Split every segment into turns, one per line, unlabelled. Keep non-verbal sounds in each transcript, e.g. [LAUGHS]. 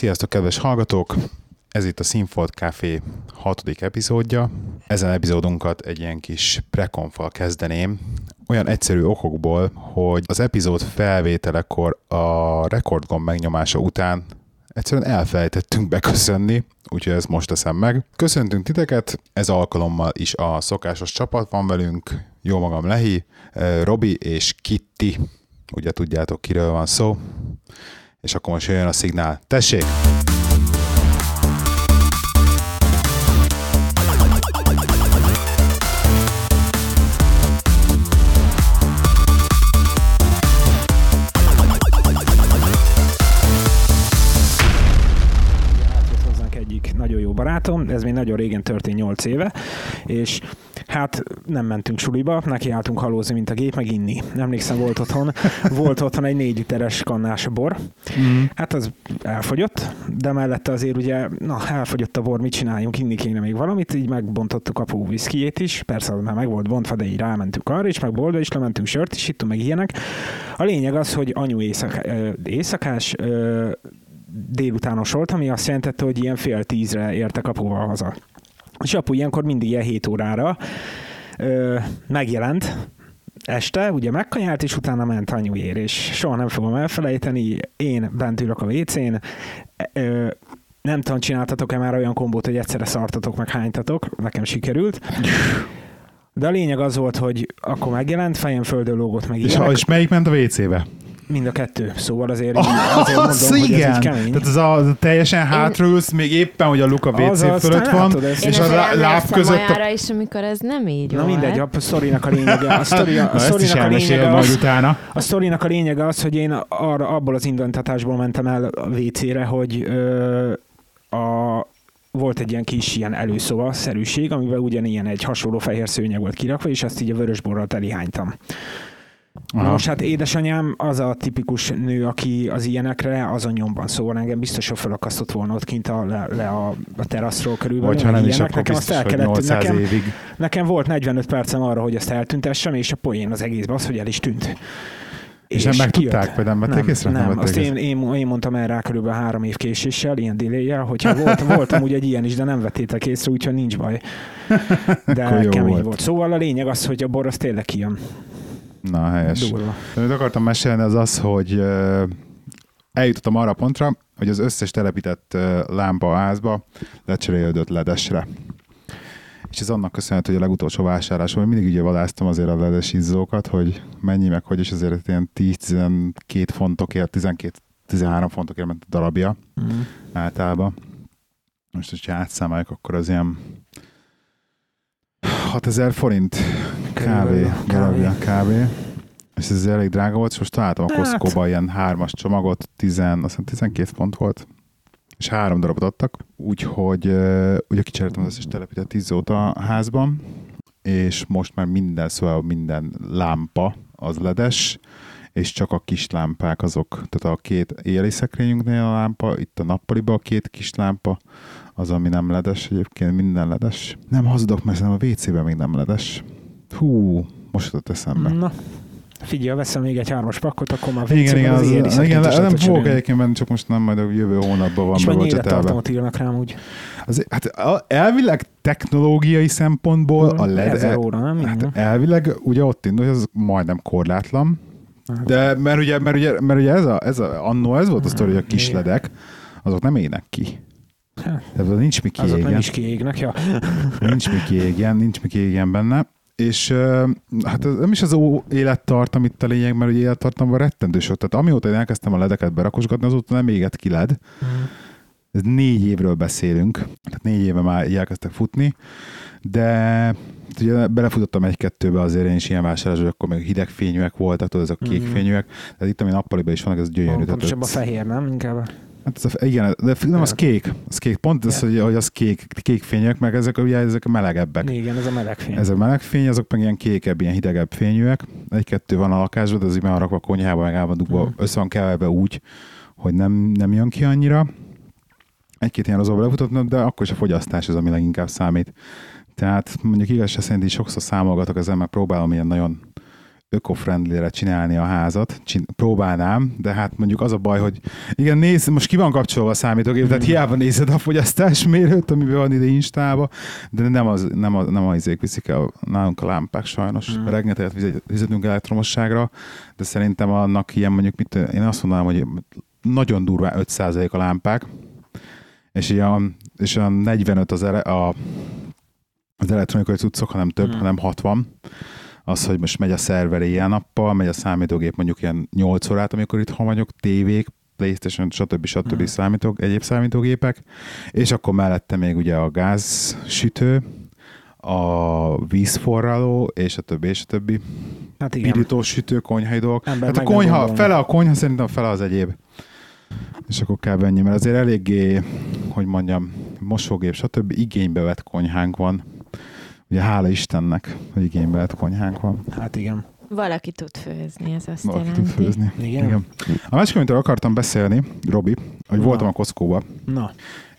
Sziasztok, kedves hallgatók! Ez itt a Színfolt Café hatodik epizódja. Ezen epizódunkat egy ilyen kis prekonfal kezdeném, olyan egyszerű okokból, hogy az epizód felvételekor a rekordgomb megnyomása után egyszerűen elfelejtettünk beköszönni, úgyhogy ezt most teszem meg. Köszöntünk titeket, ez alkalommal is a szokásos csapat van velünk, jó magam Lehi, eh, Robi és Kitty, ugye tudjátok kiről van szó, és akkor most jön a szignál. Tessék!
Barátom, ez még nagyon régen történt 8 éve, és hát nem mentünk suliba, nekiálltunk halózni, mint a gép, meg inni. Emlékszem, volt otthon, volt otthon egy négy literes kannás bor.
Mm.
Hát az elfogyott, de mellette azért ugye, na, elfogyott a bor, mit csináljunk, inni kéne még valamit, így megbontottuk apu viszkijét is, persze az már meg volt bontva, de így rámentünk arra is, meg bolda is lementünk sört is, ittunk meg ilyenek. A lényeg az, hogy anyu éjszaka, ö, éjszakás, délutános volt, ami azt jelentette, hogy ilyen fél tízre értek apuval haza. És apu ilyenkor mindig ilyen 7 órára ö, megjelent, este, ugye megkajált, és utána ment anyuér, és soha nem fogom elfelejteni, én bent ülök a WC-n, ö, nem tudom, csináltatok-e már olyan kombót, hogy egyszerre szartatok, meg hánytatok, nekem sikerült. De a lényeg az volt, hogy akkor megjelent, fejem földön lógott meg
És,
ilyenek.
és melyik ment a WC-be?
Mind a kettő. Szóval azért, [LAUGHS] azért mondom,
Az
hogy ez
igen!
kemény.
Tehát az a, teljesen hátraülsz, még éppen, hogy a luka WC fölött van,
látod
és a láb között a...
olyanra is, amikor ez nem így
Na
volt.
mindegy, a sztorinak a lényege, a, [LAUGHS] sztori, a, sztorinak a lényege
majd
az,
utána.
a sztorinak a lényege az, hogy én arra, abból az indontatásból mentem el a WC-re, hogy ö, a, volt egy ilyen kis ilyen előszoba szerűség, amivel ugyanilyen egy hasonló fehér szőnyeg volt kirakva, és azt így a vörösborral telihánytam.
Aha.
most hát édesanyám az a tipikus nő, aki az ilyenekre azon nyomban szóval engem biztos, hogy felakasztott volna ott kint a, le, le a, a teraszról körülbelül.
Vagy ha
meg
nem is,
ilyenek.
akkor
nekem azt el
hogy
kellett,
800
nekem,
évig.
nekem volt 45 percem arra, hogy ezt eltüntessem, és a poén az egészben az, hogy el is tűnt.
És nem megtudták,
kijött.
vagy nem vették észre? Nem
Nem, azt én, én, én, mondtam el rá körülbelül három év késéssel, ilyen delay hogyha volt, voltam ugye egy ilyen is, de nem vettétek észre, úgyhogy nincs baj. [LAUGHS] De kemény
volt.
volt. Szóval a lényeg az, hogy a bor az tényleg kijön.
Na, helyes.
Durva.
Amit akartam mesélni, az az, hogy eljutottam arra a pontra, hogy az összes telepített lámpa a házba lecserélődött ledesre. És ez annak köszönhető, hogy a legutolsó vásárlásom, hogy mindig ugye vadásztam azért a ledes izzókat, hogy mennyi meg hogy, és azért ilyen 10-12 fontokért, 12-13 fontokért ment a darabja
Mm.
általában. Most, hogyha átszámoljuk, akkor az ilyen 6000 forint kb. darabja kb. És ez elég drága volt, és most találtam a
Hát.
Costco-ba ilyen hármas csomagot, 10, azt hiszem 12 font volt, és három darabot adtak, úgyhogy ugye kicseréltem az összes telepített izzót a házban, és most már minden, szóval minden lámpa az ledes, és csak a kis lámpák azok, tehát a két éjjeli szekrényünknél a lámpa, itt a nappaliba a két kis lámpa, az, ami nem ledes, egyébként minden ledes. Nem hazudok, mert szerintem a WC-ben még nem ledes. Hú, most jutott eszembe.
Na, figyelj, veszem még egy hármas pakkot, akkor már
Igen,
WC-ben
igen,
az
az, igen, nem
tudod
fogok egyébként menni, csak most nem, majd a jövő hónapban van
És mennyi élettartamot írnak rám úgy?
Az, hát elvileg technológiai szempontból a LED,
Ezer óra, nem?
Hát, elvileg ugye ott indul, hogy az majdnem korlátlan, de mert ugye, mert ugye, mert ugye ez, a, ez a, annó ez volt a sztori, hogy a kis
Igen.
ledek, azok nem ének ki.
Hát,
Tehát nincs mi
azok nem
kiégjen.
is kiégnek, ja. [LAUGHS]
Nincs mi kiégjen, nincs mi kiégjen benne. És hát ez nem is az ó élettartam itt a lényeg, mert ugye élettartamban rettentő sok. Tehát amióta én elkezdtem a ledeket berakosgatni, azóta nem égett ki led. Ez négy évről beszélünk, tehát négy éve már elkezdtek futni, de ugye belefutottam egy-kettőbe azért én is ilyen vásárlás, hogy akkor még hideg fényűek voltak, tudod, ezek a kék
Mhm.
fényűek, tehát itt, ami nappaliban is vannak, ez gyönyörű. tehát
Pontosabban
ez-
fehér, nem? Inkább.
Hát ez a, igen, de nem, az kék, az kék, pont az, hogy, hogy az kék, kék fényűek, meg ezek ugye ezek a melegebbek.
Igen, ez a meleg fény.
Ez a meleg fény, azok meg ilyen kékebb, ilyen hidegebb fényűek. Egy-kettő van a lakásban, de az így van rakva a konyhába, meg el van dugva,
Mhm.
össze van keverve úgy, hogy nem, nem jön ki annyira. Egy-két ilyen rozóba lefutott, de akkor is a fogyasztás az, ami leginkább számít. Tehát mondjuk igazság szerint így sokszor számolgatok ezzel, meg próbálom ilyen nagyon öko-friendly-re csinálni a házat, csin- próbálnám, de hát mondjuk az a baj, hogy igen, nézd, most ki van kapcsolva a számítógép, tehát
Mhm.
hiába nézed a fogyasztásmérőt, amiben van ide Instába, de nem az, nem a, nem az izék viszik el nálunk a lámpák sajnos. Mm. Fizet- fizetünk elektromosságra, de szerintem annak ilyen mondjuk, mit, én azt mondanám, hogy nagyon durván 5% a lámpák, és ilyen, és olyan 45 az, ele, a, az elektronikai cuccok, hanem több,
Mhm.
mm. hanem 60. Az, hogy most megy a szerver éjjel-nappal, megy a számítógép mondjuk ilyen 8 órát, amikor itt vagyok, tévék, Playstation, stb. stb.
Mhm.
Mm. Számítóg, egyéb számítógépek, és akkor mellette még ugye a gázsütő, a vízforraló, és a többi, és a többi.
Hát igen.
Pirítós sütő, konyhai dolgok.
Ember
Hát a konyha, fele a konyha, szerintem fele az egyéb. És akkor kell ennyi, mert azért eléggé, hogy mondjam, mosógép, stb. igénybe vett konyhánk van. Ugye hála Istennek, hogy igénybe vett konyhánk van.
Hát igen.
Valaki tud főzni, ez azt
Valaki
jelenti.
tud főzni.
Igen.
Igen. A másik, amitől akartam beszélni, Robi, hogy
Na.
voltam a Costco-ba,
Na,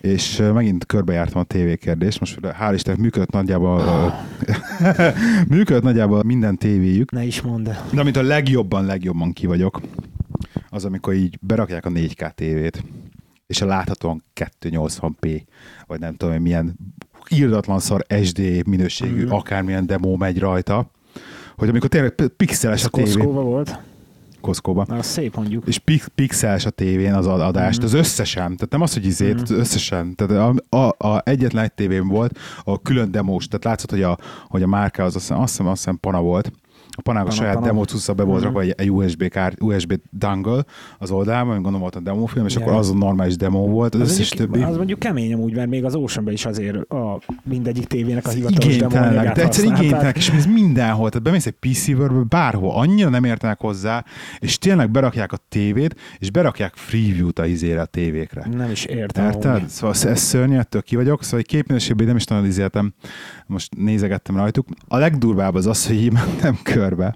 és megint körbejártam a tévékérdést. Most hál' Istennek működött nagyjából, ö, [LAUGHS] működött nagyjából minden tévéjük,
ne is mondd.
de amit a legjobban, legjobban ki vagyok, az amikor így berakják a 4K tévét, és a láthatóan 280p, vagy nem tudom, hogy milyen írdatlan szar SD minőségű,
Mhm.
akármilyen demo megy rajta, hogy amikor tényleg pixeles a tévé,
volt.
Costco-ba,
Na, szép mondjuk.
és pix, pixeles a tévén az ad- adást,
Mhm.
az összesen, tehát nem az, hogy izét,
Mhm.
az összesen, tehát a, a, a egyetlen egy tévén volt, a külön demós, tehát látszott, hogy a, hogy a márka az azt hiszem, azt hiszem, azt hiszem Pana volt, a
Pana,
saját
Pana.
demo cucca be volt
Mhm.
rakva egy, egy USB, kár, USB dongle az oldalán, gondolom volt a demófilm, és
Ja.
akkor az a normális demo volt, az,
Az,
összes többi.
az mondjuk kemény amúgy, mert még az Oceanben is azért a mindegyik tévének a hivatalos demóanyagát
de egyszer
használták.
igénytelenek, és ez mindenhol, tehát bemész egy PC World-be, bárhol, annyira nem értenek hozzá, és tényleg berakják a tévét, és berakják freeview-t a izére a tévékre.
Nem is értem.
Érted? Szóval ez, szörnyű, ettől ki vagyok, szóval egy képminőségben nem is nagyon izéltem, most nézegettem rajtuk. A legdurvább az az, hogy így mentem körbe,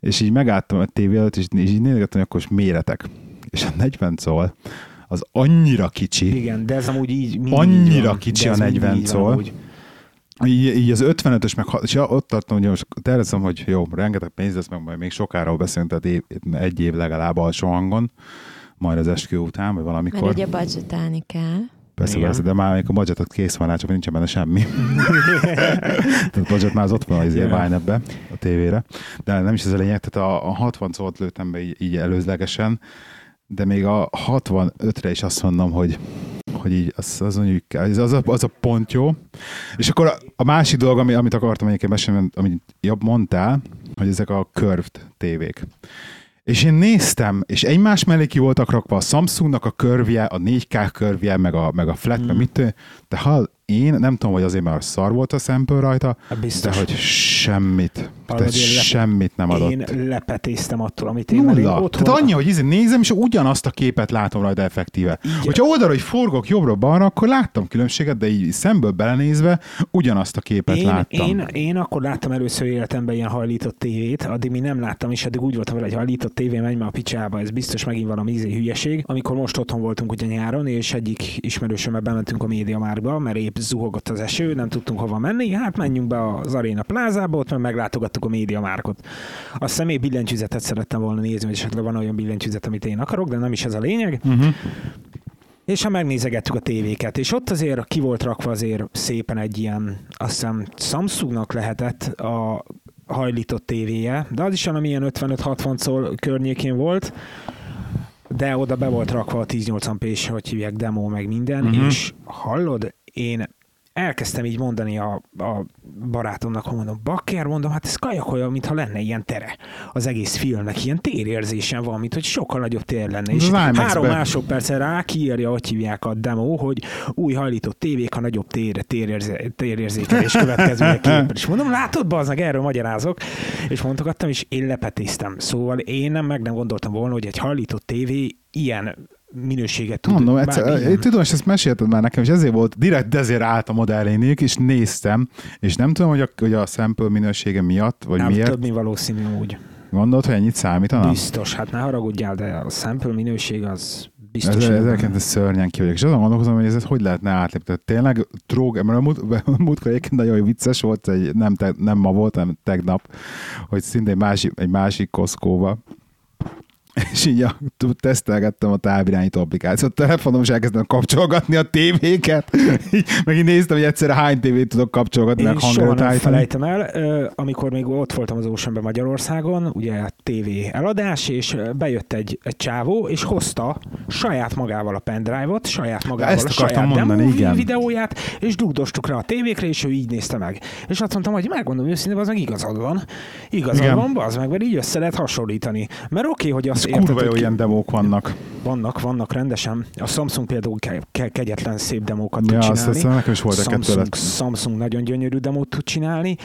és így megálltam a tévé előtt, és így így nézegettem, hogy akkor most méretek. És a 40 szól, az annyira kicsi,
Igen, de ez amúgy így
Annyira
így van.
kicsi a
ez mindig
40
így van
szól. így, így az 55-ös, meg, ha- és ott tartom, hogy most tervezem, hogy jó, rengeteg pénz lesz, meg majd még sokára beszélünk, tehát év, egy év legalább alsó hangon, majd az eskü után, vagy
Mert
valamikor.
ugye budgetálni kell.
Persze,
Igen.
persze, de már még a budgetet kész van rá, csak nincsen benne semmi. [LAUGHS] tehát a budget már az ott van az yeah. ebbe a tévére. De nem is ez a lényeg, tehát a, a 60 szót lőttem be így, így előzlegesen, de még a 65-re is azt mondom, hogy hogy így az, az, mondjuk, az, az, a, az a pont jó. És akkor a, a másik dolog, ami, amit akartam egyébként mesélni, amit jobb mondtál, hogy ezek a curved tévék. És én néztem, és egymás mellé ki voltak rakva a Samsungnak a körvje, a 4K körvje, meg a, meg a flat, mm. meg
Hmm.
mit de ha én nem tudom, hogy azért, mert szar volt a szempől rajta,
Hát biztos.
de hogy semmit,
Hallod, lep-
semmit nem adott.
Én lepetéztem attól, amit én
Nulla.
otthon...
Tehát annyi, hogy izé nézem, és ugyanazt a képet látom rajta effektíve.
Így-
Hogyha oldalra, hogy forgok jobbra-balra, akkor láttam különbséget, de így szemből belenézve ugyanazt a képet
én,
láttam.
én, én, akkor láttam először életemben ilyen hajlított tévét, addig még nem láttam, és addig úgy voltam vele, hogy hajlított tévé, menj már a picsába, ez biztos megint valami ízé hülyeség. Amikor most otthon voltunk ugye nyáron, és egyik ismerősömmel bementünk a médiamárba, mert épp zuhogott az eső, nem tudtunk hova menni, hát menjünk be az Arena plázába, ott meg meglátogattuk a médiamárkot. Azt hiszem még billentyűzetet szerettem volna nézni, hogy esetleg van olyan billentyűzet, amit én akarok, de nem is ez a lényeg.
Uh-huh.
És ha megnézegettük a tévéket, és ott azért ki volt rakva azért szépen egy ilyen, azt hiszem Samsungnak lehetett a hajlított tévéje, de az is valami ilyen 55-60 szól környékén volt, de oda be volt rakva a 1080p-s, hogy hívják, demo, meg minden, uh-huh. és hallod, én elkezdtem így mondani a, a barátomnak, hogy mondom, bakker, mondom, hát ez kajak olyan, mintha lenne ilyen tere. Az egész filmnek ilyen térérzésen van, mint hogy sokkal nagyobb tér lenne. És három másodpercen rá kiírja, hogy hívják a demo, hogy új hajlított tévék a nagyobb tér, térérze, térérzékelés következményeképpen. És mondom, látod, bazdmeg, erről magyarázok. És mondtogattam, és én lepetéztem. Szóval én nem meg nem gondoltam volna, hogy egy hajlított tévé ilyen minőséget tud.
Mondom, egyszer, én tudom, és ezt mesélted már nekem, és ezért volt, direkt ezért álltam oda elénék, és néztem, és nem tudom, hogy a, hogy a sample minősége miatt, vagy
nem,
miért.
mint valószínű úgy.
Gondolod, hogy ennyit számítana?
Biztos, hát ne haragudjál, de a sample minőség az Biztos.
Ez, ezeket ez szörnyen ki vagyok. És azon gondolkozom, hogy ez hogy lehetne átlépni. Tényleg drog, mert a múlt- múltkor egyébként nagyon vicces volt, egy, nem, te, nem ma volt, hanem tegnap, hogy szintén másik, egy másik Costco-ba, és így a, tesztelgettem a távirányító applikációt, a telefonom, és elkezdtem kapcsolgatni a tévéket, [LAUGHS] így, meg így néztem, hogy egyszerre hány tévét tudok kapcsolgatni,
Én
meg
soha
hangot
nem felejtem el, amikor még ott voltam az Oceanben Magyarországon, ugye a TV eladás, és bejött egy, egy csávó, és hozta saját magával a pendrive-ot, saját magával
ezt
a saját
mondani,
demo
igen.
videóját, és dugdostuk rá a tévékre, és ő így nézte meg. És azt mondtam, hogy megmondom őszintén, az meg igazad van. Igazad
Igen.
van, az meg, mert így össze lehet hasonlítani. Mert oké, okay, hogy azt
Ez kurva jó ilyen demók vannak.
vannak, vannak rendesen. A Samsung például ke- ke- kegyetlen szép demókat tud
Ja, azt,
csinálni.
azt nekem is volt egy kettő
Samsung. Samsung nagyon gyönyörű demót tud csinálni,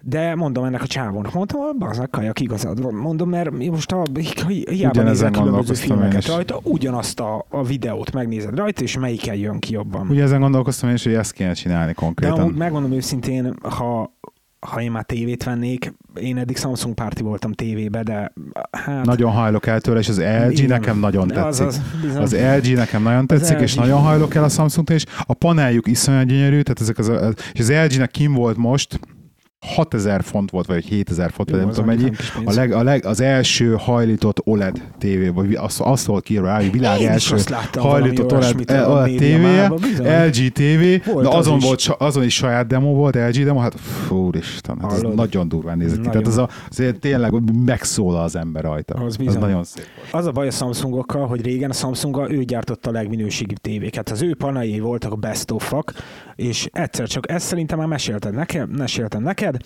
de mondom ennek a csávónak, mondtam, az a kajak igazad van. Mondom, mert most a, hi- hiába nézel különböző filmeket rajta, ugyanazt a, a videót megnézed rajta, és melyiken jön ki jobban.
Ugye ezen gondolkoztam én is, hogy ezt kéne csinálni
De
konkrétan.
amúgy megmondom őszintén, ha ha én már tévét vennék, én eddig Samsung párti voltam tévébe, de hát...
Nagyon hajlok el tőle, és az LG
igen.
nekem nagyon tetszik.
Az, az, bizony.
Az LG nekem nagyon tetszik, és
LG.
nagyon hajlok el a Samsung és a paneljuk iszonyat gyönyörű, tehát ezek az, az és az LG-nek kim volt most 6000 font volt, vagy 7000 font, vagy nem
az
tudom mennyi. A leg, a leg, az első hajlított OLED tévé, vagy azt, azt szól ki rá, hogy világ
Én is
első hajlított OLED, OLED tévéje,
médiamárban, bizony.
LG TV,
Volt
de
az
azon,
is.
volt, sa- azon is saját demo volt, LG demo, hát fú, Isten, hát ez nagyon durván nézett ki. Tehát az a, azért tényleg megszólal az ember rajta.
Az
Az, nagyon szép volt.
Az a baj a Samsungokkal, hogy régen a Samsung ő gyártotta a legminőségibb tévéket. Az ő paneljai voltak a best of és egyszer csak ezt szerintem már mesélted nekem, meséltem neked.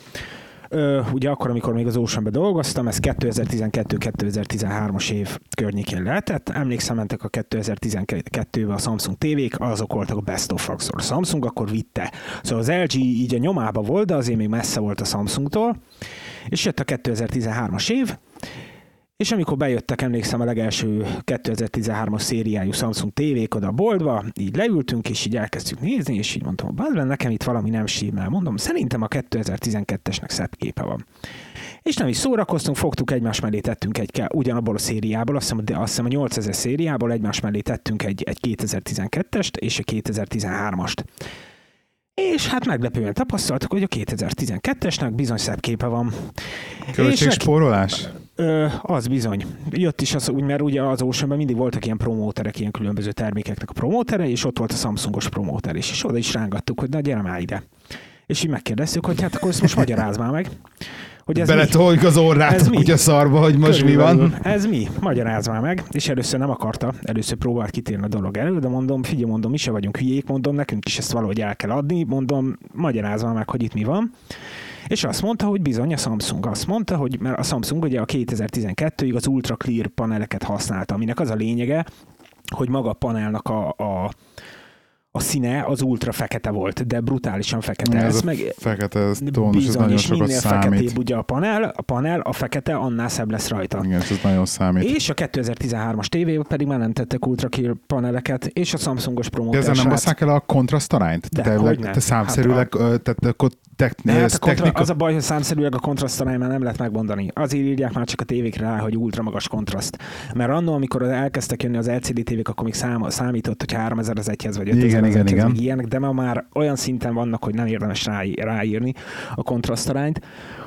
Ö, ugye akkor, amikor még az Oceanben dolgoztam, ez 2012-2013-as év környékén lehetett. Emlékszem, mentek a 2012-ben a Samsung tévék, azok voltak a best of a Samsung akkor vitte. Szóval az LG így a nyomába volt, de azért még messze volt a Samsungtól. És jött a 2013-as év, és amikor bejöttek, emlékszem a legelső 2013-as szériájú Samsung tévék oda a boltba, így leültünk, és így elkezdtük nézni, és így mondtam, hogy nekem itt valami nem símel. Mondom, szerintem a 2012-esnek szebb képe van. És nem is szórakoztunk, fogtuk egymás mellé tettünk egy, ugyanabból a szériából, azt hiszem, de azt hiszem a 8000 szériából egymás mellé tettünk egy, egy 2012-est és egy 2013-ast. És hát meglepően tapasztaltuk, hogy a 2012-esnek bizony szebb képe van.
Költségspórolás?
Ö, az bizony. Jött is az úgy, mert ugye az Oceanben mindig voltak ilyen promóterek, ilyen különböző termékeknek a promótere, és ott volt a Samsungos promóter is, és oda is rángattuk, hogy na gyere már ide. És így megkérdeztük, hogy hát akkor ezt most magyaráz már meg. Hogy ez?
Beletoljuk az orrát
Ez mi?
szarba, hogy most mi van.
Körülbelül. Ez mi? Magyaráz már meg. És először nem akarta, először próbált kitérni a dolog elő, de mondom, figyelj, mondom, mi se vagyunk hülyék, mondom, nekünk is ezt valahogy el kell adni, mondom, magyaráz már meg, hogy itt mi van. És azt mondta, hogy bizony a Samsung azt mondta, hogy mert a Samsung ugye a 2012-ig az Ultra Clear paneleket használta, aminek az a lényege, hogy maga a panelnak a, a, a színe az ultra fekete volt, de brutálisan fekete.
Ez
Ez meg,
fekete ez tónus, ez
bizony,
nagyon
és
sokat
minél
számít.
feketébb ugye a panel, a panel, a fekete, annál szebb lesz rajta.
Igen, ez nagyon számít.
És a 2013-as tévébe pedig már nem tettek ultra clear paneleket, és a Samsungos
De
promóter
ezzel nem basszák el a kontrasztarányt?
De,
te,
hogyne.
te számszerűleg, hát tehát akkor tek,
hát
ez
a kontra,
technika...
az a baj, hogy számszerűleg a kontrasztarány már nem lehet megmondani. Azért írják már csak a tévékre rá, hogy ultra magas kontraszt. Mert annól, amikor elkezdtek jönni az LCD tévék, akkor még szám, számított, hogy 3000 az egyhez, vagy 5000
Igen, igen, igen.
ilyenek, de ma már olyan szinten vannak, hogy nem érdemes rá, ráírni a kontrasztarányt.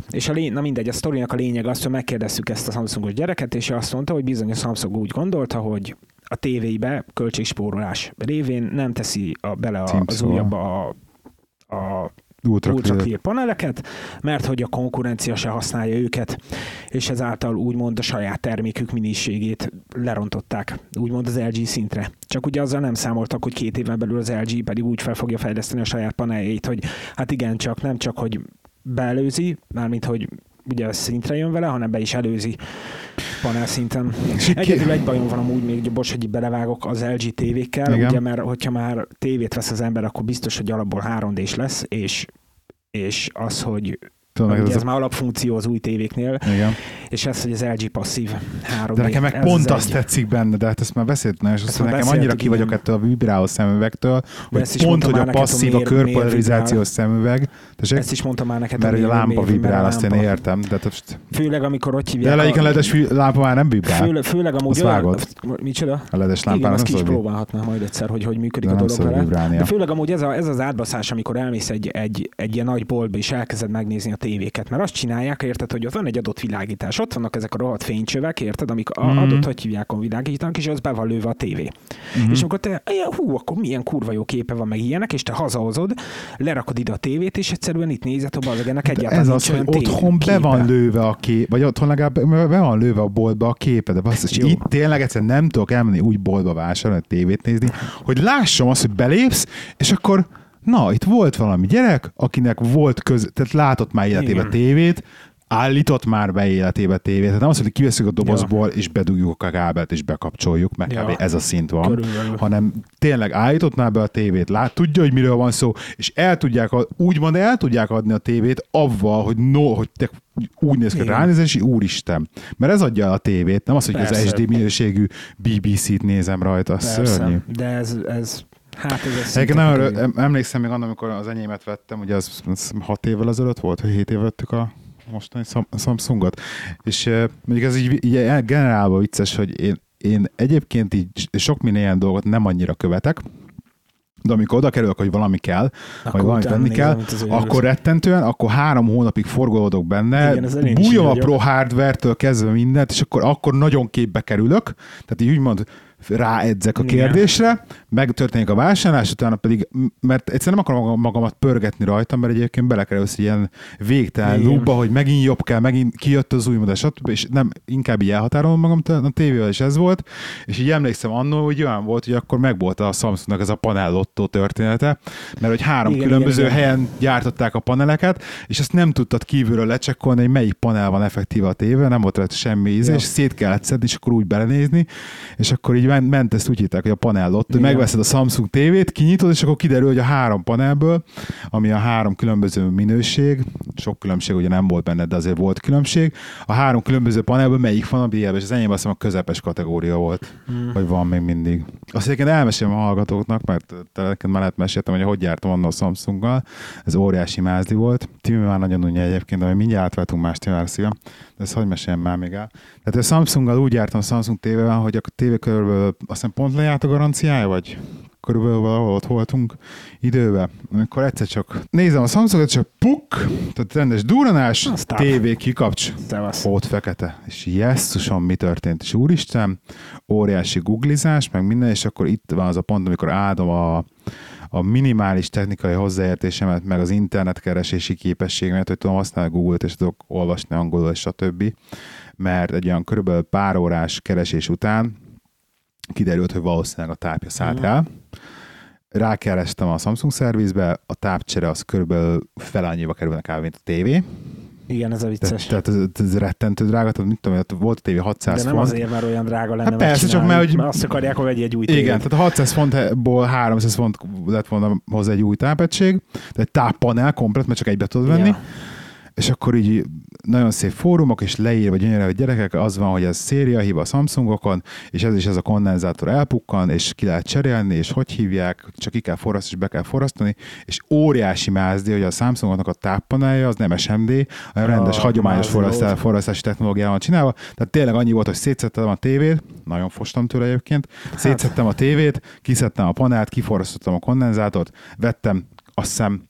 És a lény, na mindegy, a sztorinak a lényeg az, hogy megkérdeztük ezt a Samsungos gyereket, és ő azt mondta, hogy bizony a Samsung úgy gondolta, hogy a tévébe költségspórolás révén nem teszi a, bele a, az újabb a, a
Ultra,
ultra
clear.
clear paneleket, mert hogy a konkurencia se használja őket, és ezáltal úgymond a saját termékük minőségét lerontották, úgymond az LG szintre. Csak ugye azzal nem számoltak, hogy két éven belül az LG pedig úgy fel fogja fejleszteni a saját paneljét, hogy hát igen, csak nem csak, hogy beelőzi, mármint, hogy ugye szintre jön vele, hanem be is előzi panel szinten. Egyedül egy bajom van amúgy még, bocs, hogy belevágok az LG tévékkel,
Igen.
ugye, mert hogyha már tévét vesz az ember, akkor biztos, hogy alapból 3D-s lesz, és, és az, hogy
Tudom,
Ugye
meg
ez,
ez a...
már alapfunkció az új tévéknél,
Igen.
és ez, hogy az LG passzív 3
De nekem meg
ez
pont
az
azt
egy.
tetszik benne, de hát ezt már beszéltem, és azt
Ezt
nekem annyira ki vagyok
igen.
ettől a vibráló szemüvegtől, hogy pont, hogy a passzív, a
miért- miért
körpolarizációs szemüveg, tessék?
Ezt is mondtam már neked,
mert a lámpa vibrál,
a
azt én értem, de, most,
Főleg, amikor ott
de
hívják.
a lejiken
a-
ledes lámpa már nem vibrál.
Főleg, főleg amúgy
vágod?
Micsoda?
A ledes
Igen, azt
nem
ki is próbálhatná majd egyszer, hogy hogy működik
de
a dolog vele. De főleg amúgy ez, a, ez az átbaszás, amikor elmész egy, egy, egy ilyen nagy boltba, és elkezded megnézni a tévéket. Mert azt csinálják, érted, hogy ott van egy adott világítás, ott vannak ezek a rohadt fénycsövek, érted, amik a,
Mhm.
adott, hogy hívják a világítanak, és az be van lőve a tévé.
Mhm.
És amikor te, "Ja, hú, akkor milyen kurva jó képe van, meg ilyenek, és te hazahozod, lerakod ide a tévét, és egyszerűen itt nézed, hogy ennek egyáltalán
ez az, hogy otthon be van lőve a kép, vagy otthon legalább be van lőve a boltba a képe, de basszus, itt tényleg egyszer nem tudok elmenni úgy boltba vásárolni, tévét nézni, hogy lássam azt, hogy belépsz, és akkor na, itt volt valami gyerek, akinek volt köz, tehát látott már életébe
Igen.
tévét, állított már be életébe tévét. Tehát nem az, hogy kiveszünk a dobozból, és bedugjuk a kábelt, és bekapcsoljuk, meg
Ja.
ez a szint van
Körülbelül.
hanem tényleg állított már be a tévét, lát, tudja, hogy miről van szó, és el tudják, úgymond el tudják adni a tévét avval, hogy no, hogy te úgy néz ki, hogy
Igen.
ránézel, és így, úristen. Mert ez adja a tévét, nem az, hogy az
Persze.
SD minőségű BBC-t nézem rajta,
Persze,
szörnyű.
de ez, ez hát ez
Egyébként
kerül.
örül- em- emlékszem még annak, amikor az enyémet vettem, ugye az, az hat évvel ezelőtt volt, hogy hét éve vettük a mostani Sam- Samsungot, és eh, mondjuk ez így, így generálva vicces, hogy én, én egyébként így sok minden ilyen dolgot nem annyira követek, de amikor oda kerülök, hogy valami kell,
Akkor
vagy valamit
nézem,
kell, akkor rettentően, akkor három hónapig forgolódok benne, bújom a pro hardware-től kezdve mindent, és akkor, akkor nagyon képbe kerülök, tehát így úgymond ráedzek a
Igen.
kérdésre, megtörténik a vásárlás, utána pedig, mert egyszerűen nem akarom magamat pörgetni rajta, mert egyébként belekerülsz ilyen végtelen
Igen.
lúba, hogy megint jobb kell, megint kijött az új modell, stb. és nem, inkább így elhatárolom magam, a tévével is ez volt, és így emlékszem annól, hogy olyan volt, hogy akkor megvolt a Samsungnak ez a panellottó története, mert hogy három
Igen,
különböző
igen, igen.
helyen gyártották a paneleket, és azt nem tudtad kívülről lecsekkolni, hogy melyik panel van effektíve a tévé, nem volt rajta semmi
Ja.
és szét kellett szedni, és akkor úgy belenézni, és akkor így ment ezt úgy hitták, hogy a panel ott, hogy megveszed a Samsung tévét, kinyitod, és akkor kiderül, hogy a három panelből, ami a három különböző minőség, sok különbség ugye nem volt benne, de azért volt különbség, a három különböző panelből melyik van a BL, és az enyém azt hiszem a közepes kategória volt,
Mm.
vagy van még mindig. Azt egyébként elmesélem a hallgatóknak, mert te lehet meséltem, hogy hogy jártam annól a Samsunggal, ez óriási mázli volt. Timi már nagyon unja egyébként, de mindjárt átváltunk más témára. Ezt hogy meséljem már még el. Tehát a Samsunggal úgy jártam a Samsung tévével, hogy a tévé körülbelül azt hiszem pont lejárt a garanciája, vagy körülbelül valahol ott voltunk időben, amikor egyszer csak nézem a Samsungot, csak puk, tehát rendes duranás,
Aztán.
tévé kikapcs,
Szevasz.
Hót fekete. És jesszusom, mi történt? És úristen, óriási googlizás, meg minden, és akkor itt van az a pont, amikor áldom a, a minimális technikai hozzáértésemet, meg az internetkeresési képességemet, hogy tudom használni Google-t, és tudok olvasni angolul, és stb. Mert egy olyan körülbelül pár órás keresés után kiderült, hogy valószínűleg a tápja szállt
Mhm.
el. Rákerestem a Samsung szervizbe, a tápcsere az körülbelül fel annyiba kerülne kb. mint a tévé.
Igen, ez a vicces.
Tehát, tehát ez, ez rettentő drága, tehát mit tudom, én, volt a tévé 600
De nem
font.
azért, mert olyan drága lenne
Hát persze, csak mert, hogy-
mert azt akarják, hogy egy új tévét.
Igen, tehát a 600 fontból 300 font lett volna hozzá egy új tápegység, tehát egy táppanel komplet, mert csak egybe tudod venni,
Ja.
És akkor így nagyon szép fórumok, és leírva gyönyörű, hogy gyerekek, az van, hogy ez széria hiba a Samsungokon, és ez is ez a kondenzátor elpukkan, és ki lehet cserélni, és hogy hívják, csak ki kell forrasztani, és be kell forrasztani, és óriási mázdi, hogy a Samsungoknak a táppanelja az nem SMD, hanem rendes,
Ah,
hagyományos forrasztás, forrasztási technológiával csinálva. Tehát tényleg annyi volt, hogy szétszettem a tévét, nagyon fostam tőle egyébként, szétszettem a tévét, kiszedtem a panelt, kiforrasztottam a kondenzátort, vettem azt hiszem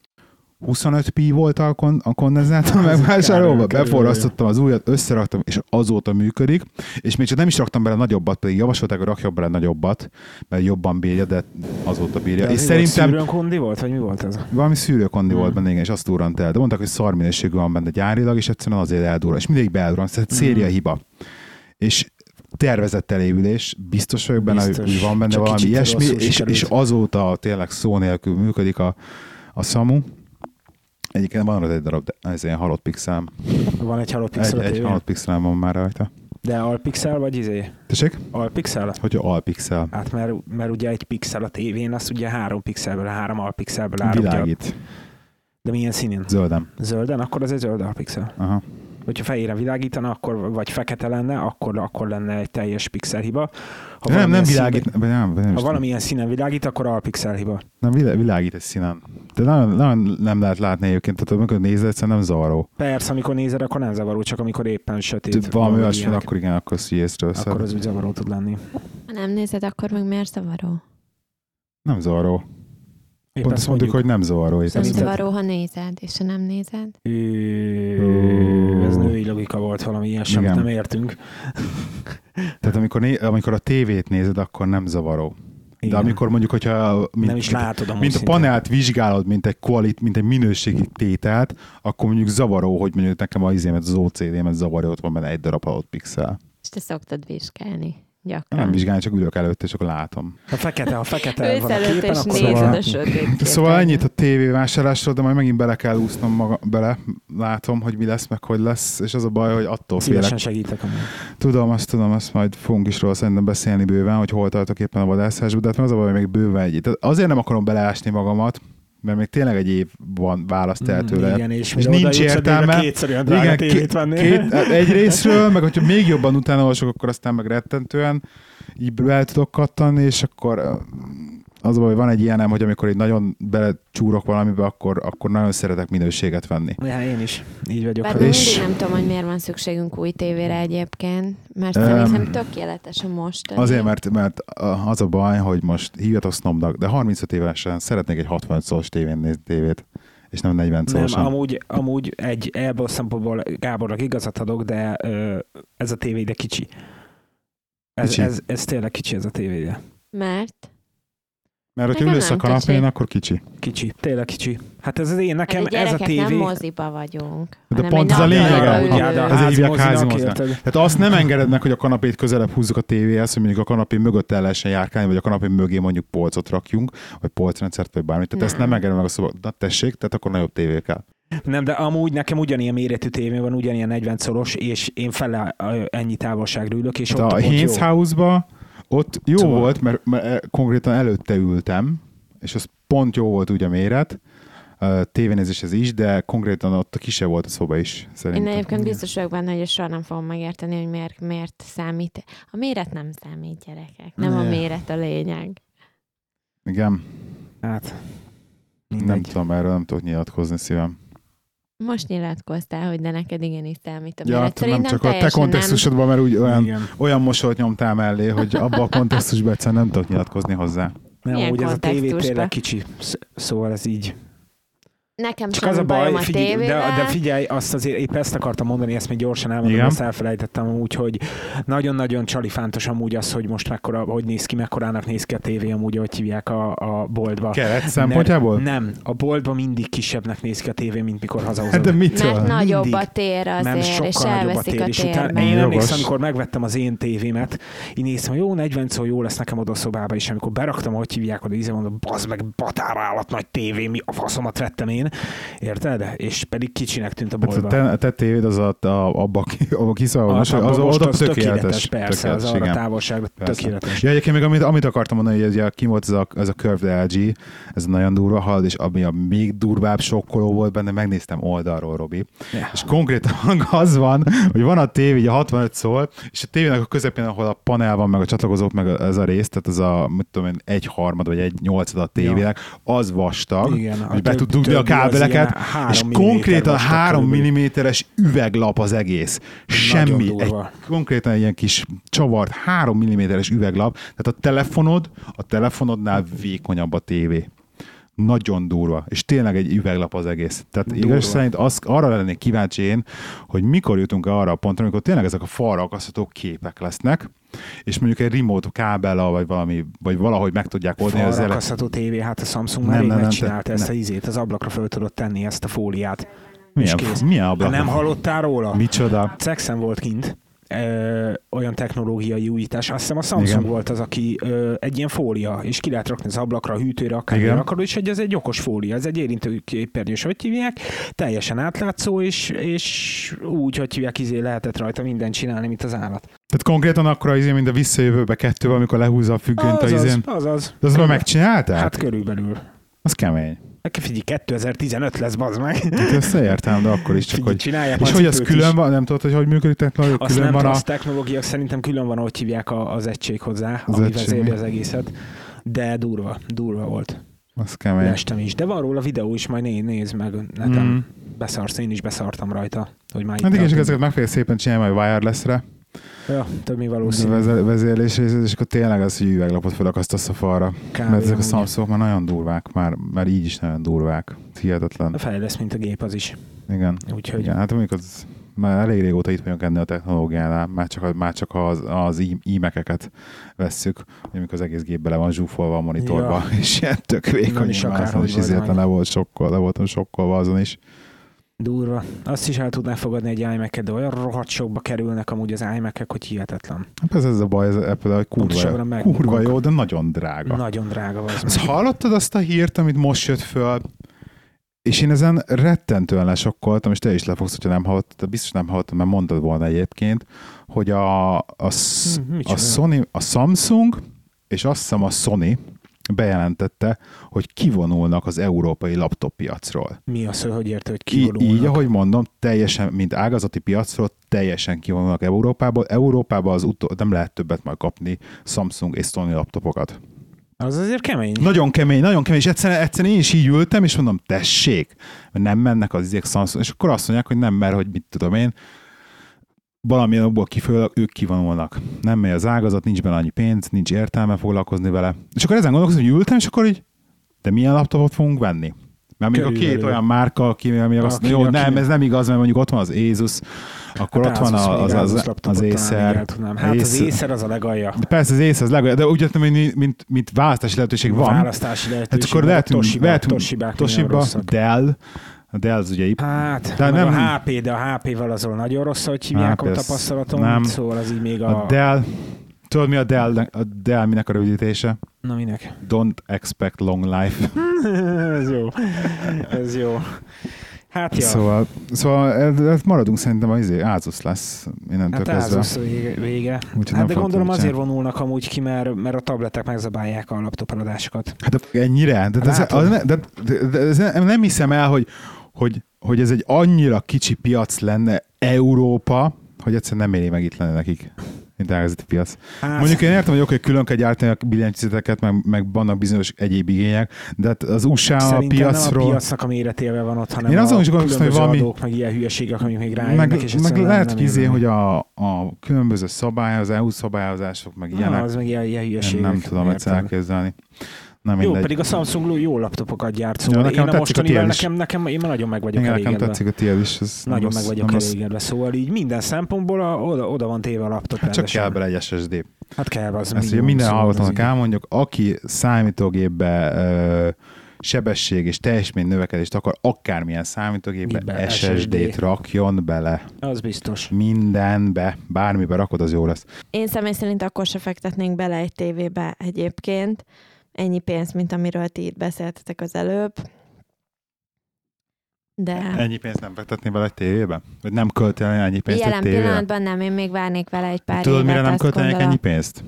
25 pi volt a, kon- a kondenzátor megvásárolva, beforrasztottam az újat, összeraktam, és azóta működik, és még csak nem is raktam bele nagyobbat, pedig javasolták, hogy rakjak bele nagyobbat, mert jobban bírja, de azóta bírja.
De
és
volt,
szerintem
szűrőn kondi volt, vagy mi volt ez?
valami szűrőkondi volt
Hmm.
benne, igen, és azt durrant el. De mondták, hogy szar minőségű van benne gyárilag, és egyszerűen azért eldurran. És mindig beeldurran, tehát
Hmm.
széria hiba. És tervezett elévülés, biztos vagyok benne, hogy
Biztos.
hogy van benne
Csak
valami ilyesmi, és, és azóta tényleg szó nélkül működik a, a SAMU. Egyébként van egy darab, de ez ilyen halott pixelem.
Van egy halott
Egy,
pixel
egy
tévén?
halott pixelem van már rajta.
De alpixel vagy izé?
Tessék?
Alpixel?
Hogy alpixel.
Hát mert, mert ugye egy pixel a tévén, az ugye három pixelből, három alpixelből áll. ugye.
Világít.
De milyen színén?
Zöldem.
Zölden, akkor az egy zöld alpixel.
Aha.
Hogyha fejére világítana, akkor, vagy fekete lenne, akkor, akkor lenne egy teljes pixel hiba. Ha
nem, nem
valamilyen
világít,
színben-
nem, nem, nem,
ha valamilyen színen világít, akkor alpixel hiba.
nem vilá- világít egy színen. De nagyon, nagyon nem lehet látni egyébként, tehát amikor nézed, egyszerűen nem zavaró.
Persze, amikor nézed, akkor nem zavaró, csak amikor éppen sötét.
Valami olyasmi, akkor igen, akkor azt így észreveszed.
akkor az úgy zavaró tud lenni.
Ha nem nézed, akkor meg miért zavaró?
Nem zavaró.
Éppen
Pont azt mondjuk, hogy nem zavaró.
Nem
azt-
zavaró, ha nézed, és ha nem nézed?
Ö, Ez női logika volt valami ilyen, semmit
Igen.
nem értünk.
Tehát amikor, né- amikor a tévét nézed, akkor nem zavaró. De
Igen.
amikor mondjuk, hogyha mint,
nem is látod amúgy
mint a panelt vizsgálod, mint egy, qualit, mint egy minőségi tételt, akkor mondjuk zavaró, hogy mondjuk nekem az izémet, az OCD-met zavaró, ott van benne egy darab halott pixel.
És te szoktad vizsgálni. Gyakran.
Nem vizsgálni, csak ülök előtt, és akkor látom.
Ha fekete, ha fekete van a képen,
és
akkor
Szóval-
a sötét
Szóval ennyit a tévé vásárlásról, de majd megint bele kell úsznom maga, bele, látom, hogy mi lesz, meg hogy lesz, és az a baj, hogy attól félek.
Szívesen segítek. amúgy.
Tudom, azt tudom, azt majd fogunk is róla szerintem beszélni bőven, hogy hol tartok éppen a vadászásban, de hát az a baj, hogy még bőven egy. Tehát azért nem akarom beleásni magamat, mert még tényleg egy év van választ el tőle.
Mm, Igen, és,
És nincs értelme.
Kétszer olyan drága
Igen, két,
venni.
két, [LAUGHS] egy részről, meg hogyha még jobban utána olvasok, akkor aztán meg rettentően így el tudok kattanni, és akkor az a baj, hogy van egy ilyenem, hogy amikor egy nagyon belecsúrok valamibe, akkor, akkor nagyon szeretek minőséget venni.
Ja, én is. Így vagyok.
Bár
És-
mindig nem tudom, hogy miért van szükségünk új tévére egyébként, mert
Öm,
szerintem tökéletes a mostani.
Azért, mert, mert az a baj, hogy most hívjatok sznobnak, de 35 évesen szeretnék egy 65 szoros tévén nézni tévét, és nem 40
Nem,
szorosan.
amúgy, amúgy egy ebből a szempontból Gábornak igazat adok, de ö, ez a tévé ide kicsi. Ez,
Kicsi?
ez, ez tényleg kicsi ez a tévé ide.
Mert
Mert hogyha ülsz a
nem
kanapén, akkor kicsi.
Kicsi, tényleg kicsi. Hát ez az én, nekem
hát a
ez a tévé...
nem moziba vagyunk.
De pont ez a lényege,
házi
hívják házimozinak.
érted?
Tehát azt nem engeded meg, hogy a kanapét közelebb húzzuk a tévéhez, hogy mondjuk a kanapé mögött el lehessen járkálni, vagy a kanapé mögé mondjuk polcot rakjunk, vagy polcrendszert, vagy bármit. Tehát ezt
Nem.
nem engeded meg a szoba. Na tessék, tehát akkor nagyobb tévé kell.
Nem, de amúgy nekem ugyanilyen méretű tévé van, ugyanilyen 40 szoros, és én fele ennyi távolságra ülök, és
Tehát
ott,
a
ott.
House-ba ott jó
Szóval-
volt, mert, mert konkrétan előtte ültem, és az pont jó volt úgy a méret, a tévénézéshez is, de konkrétan ott a kisebb volt a szoba is,
Én
szerintem.
egyébként biztos vagyok benne, hogy soha nem fogom megérteni, hogy miért, miért számít. A méret nem számít, gyerekek. Nem a
Ne.
méret a lényeg.
Igen,
Hát,
nem
mindegy.
tudom, erről nem tudok nyilatkozni szívem.
Most nyilatkoztál, hogy de neked igenis számít a
Ja, hát nem
Szerintem
csak a te kontextusodban, mert úgy olyan,
Igen.
olyan mosolyt nyomtál mellé, hogy abba a kontextusban egyszerűen nem tudok nyilatkozni hozzá.
Nem,
Milyen
úgy ez a tévé tényleg kicsi. Sz- Szóval ez így.
Nekem
Csak
sem
az a baj,
a
figyelj, de,
tévével.
de figyelj, azt azért épp ezt akartam mondani, ezt még gyorsan elmondom,
Igen.
ezt elfelejtettem úgy, hogy nagyon-nagyon csalifántos amúgy az, hogy most mekkora, hogy néz ki, mekkorának néz ki a tévé amúgy, hogy hívják a, a boltba.
Keret szempontjából?
Nem, a boltban mindig kisebbnek néz ki a tévé, mint mikor
Hát
hazahozod.
de mitől?
Mert nagyobb
Mindig.
a tér
nem
azért, és
sokkal nagyobb a tér,
a
és utána, én emlékszem, amikor megvettem az én tévémet, így néztem, hogy jó, 40 szó jó lesz nekem oda szobába, és amikor beraktam, hogy hívják oda, íze mondom, bazd meg, batárállat nagy tévé, mi a faszomat vettem én, érted? És pedig kicsinek tűnt a
Hát a te, a az a, a, abba, ki- abba
abban
az,
most
oda
az
tökéletes.
persze, az arra
igen.
távolságra
Persze.
tökéletes.
Ja, egyébként még amit, amit akartam mondani, hogy ez, ki volt ez a, ez a Curved LG, ez nagyon durva halad, és ami a még durvább sokkoló volt benne, megnéztem oldalról, Robi.
Ja.
És konkrétan [LAUGHS] az van, hogy van a tévé, ugye 65 szól, és a tévének a közepén, ahol a panel van, meg a csatlakozók, meg ez a rész, tehát ez a, mit tudom én, egy harmad vagy egy nyolcad a tévének, az vastag,
Igen, a
hogy be tud dugni a
az
kábeleket, és konkrétan
vastag
3
körülbelül.
milliméteres üveglap az egész. Semmi. Egy, konkrétan egy ilyen kis csavart, 3 milliméteres üveglap, tehát a telefonod, a telefonodnál vékonyabb a tévé. Nagyon durva. És tényleg egy üveglap az egész. Tehát
Durva.
igaz szerint az, arra lennék kíváncsi én, hogy mikor jutunk arra a pontra, amikor tényleg ezek a falra akasztható képek lesznek, és mondjuk egy remote kábellal, vagy valami, vagy valahogy meg tudják oldani az ele-
tévé, hát a Samsung
Nem,
már
nem, nem,
megcsinálta ezt
ne.
a izét, az ablakra föl tudod tenni ezt a fóliát.
milyen,
és kész.
milyen
Ha
ablak?
nem hallottál róla?
Micsoda?
Cexen volt kint ö, olyan technológiai újítás. Azt hiszem a Samsung
Igen.
Volt az, aki ö, egy ilyen fólia, és ki lehet rakni az ablakra, a hűtőre, akármire akarod, és egy, ez egy okos fólia, ez egy érintő képernyős, hogy hívják, teljesen átlátszó, és, és úgy, hogy hívják, izé lehetett rajta mindent csinálni, mint az állat.
Tehát konkrétan akkor az izé, mint a visszajövőbe kettővel, amikor lehúzza a függönyt a
Azaz,
izén.
azaz.
De azt már megcsinálták?
Hát körülbelül.
Az kemény.
Nekem figyelj, 2015 lesz, bazd meg.
Hát összeértem, de akkor is csak,
Figyelj,
hogy...
csinálják
És hogy az külön
is.
van, nem tudod, hogy hogy működik technológia,
Azt
külön
nem
van a...
rossz technológia, szerintem külön van, ahogy hívják a, az egység hozzá,
Az
ami
egység,
vezéli
mi?
az egészet. De durva, durva volt.
Az kemény.
Lestem is. De van róla videó is, majd né- nézd meg neten.
Mm.
Beszarsz, én is beszartam rajta, hogy már itt
Hát igen, és
tartunk.
ezeket meg fogja szépen csinálni majd wireless-re,
Ja, több mi valószínű.
vezé- vezérlés, és és akkor tényleg az, hogy üveglapot felakasztasz a falra.
Kb.
Mert ezek a. Samsung már nagyon durvák, már, már így is nagyon durvák. Hihetetlen.
Fejlesz, mint a gép az is.
Igen.
Úgyhogy
Igen, hát mondjuk az már elég régóta itt vagyunk ennél a technológiánál, már csak, a- már csak az, az ímekeket vesszük, amikor az egész gép bele van zsúfolva a monitorba,
Ja.
és ilyen tök vékony, izéletlen
meg.
le volt sokkol, le voltam sokkolva azon is.
Durva. Azt is el tudná fogadni egy imac de olyan rohadt sokba kerülnek amúgy az imac hogy hihetetlen.
Hát ez, a baj, ez Apple, hogy
a
kurva, kurva jó, de nagyon drága.
Nagyon drága az.
Azt hallottad azt a hírt, amit most jött föl, és én ezen rettentően lesokkoltam, és te is le fogsz, hogyha nem hallottad, de biztos nem hallottad, mert mondtad volna egyébként, hogy a, a,
Hm, micsoda?
a, Sony, a Samsung és azt hiszem a Sony bejelentette, hogy kivonulnak az európai laptop piacról.
Mi az, hogy érte, hogy kivonulnak?
így, ahogy mondom, teljesen, mint ágazati piacról, teljesen kivonulnak Európából. Európában az utó, nem lehet többet majd kapni Samsung és Sony laptopokat.
Az azért kemény.
Nagyon kemény, nagyon kemény, és egyszerűen, egyszerűen én is így ültem, és mondom, tessék, nem mennek az izék Samsung, és akkor azt mondják, hogy nem, mert hogy mit tudom én, valamilyen okból kifolyólag ők kivonulnak. Nem megy az ágazat, nincs benne annyi pénz, nincs értelme foglalkozni vele. És akkor ezen gondolkozom, hogy ültem, és akkor így, de milyen laptopot fogunk venni? Mert még a két olyan márka, aki, ami azt
Aki-
jó, nem, ez nem igaz, mert mondjuk ott van az Asus, akkor
Hát
ott van az, az, az
el
Acer.
tudnám. Hát az
Acer-
Acer az a legalja.
De persze az Acer az legalább, de úgy értem, hogy mint, mint, mint választási lehetőség van,
Választási lehetőség.
Hát akkor lehetünk,
Toshiba,
lehetünk Toshiba,
rosszak.
Dell, a Dell az ugye
Hát,
De
de
nem-
a HP, de a HP-vel azon nagyon rossz, hogy hívják a
ez
tapasztalatom,
nem.
szóval az így még
a,
a...
Dell, tudod mi a Dell, a Dell minek a rövidítése?
Na minek?
Don't expect long life. [LAUGHS]
ez jó. Ez jó. Hát ja,
Szóval, szóval ez, ez maradunk szerintem az izé, Asus lesz innentől
hát
kezdve.
Asus vége. vége.
Úgyhogy
Hát de gondolom azért
csinálni.
vonulnak amúgy ki, mert, mert a tabletek megzabálják a laptop eladásokat.
Hát de ennyire? De, de, ez, az, de, de, de ez nem, nem hiszem el, hogy, hogy, hogy ez egy annyira kicsi piac lenne Európa, hogy egyszerűen nem éri meg itt lenni nekik, mint ágazati piac.
Hát,
Mondjuk én értem, hogy oké, külön kell gyártani a billentyűzeteket, meg, meg vannak bizonyos egyéb igények, de hát az USA a
Szerintem nem a
piacról...
piacnak a méretével van ott, hanem
Én azon is gondolkoztam, hogy valami-
adók, meg ilyen hülyeségek, amik még rájönnek,
meg,
és
meg lehet,
nem
hogy, izé, hogy a, a különböző szabályozás, EU szabályozások, meg ilyenek,
Ah, az meg ilyen, ilyen
én
hülyeségek.
nem tudom ezt
érted?
Nem
Jó, pedig a Samsung jó laptopokat gyárt, szóval
Ja,
én
nekem
a
tetszik a
mostanivel nekem, nekem, én már nagyon meg vagyok
Igen, nekem
elégedve.
tetszik a tiéd is. Ez
Nagyon
rossz,
meg vagyok
rossz.
elégedve, szóval így minden szempontból a, oda, oda van téve a laptop
Hát csak kell bele egy SSD.
Hát kell, az
Ezt minden
szóval
hallgatónak elmondjuk, aki számítógépbe ö, sebesség és teljesítmény növekedést akar, akármilyen számítógépbe
Mibe?
SSD-t
SSD.
rakjon bele.
Az biztos.
Mindenbe, bármibe rakod, az jó lesz.
Én személy szerint akkor se fektetnénk bele egy tévébe egyébként. Ennyi pénzt, mint amiről ti itt beszéltetek az előbb. De
Ennyi pénzt nem fektetni bele egy tévébe? Vagy nem költél ennyi pénzt
jelen
egy tévébe?
pillanatban nem, én még várnék vele egy pár
Tudod,
évet.
mire nem
azt
költenek
gondolom.
ennyi pénzt?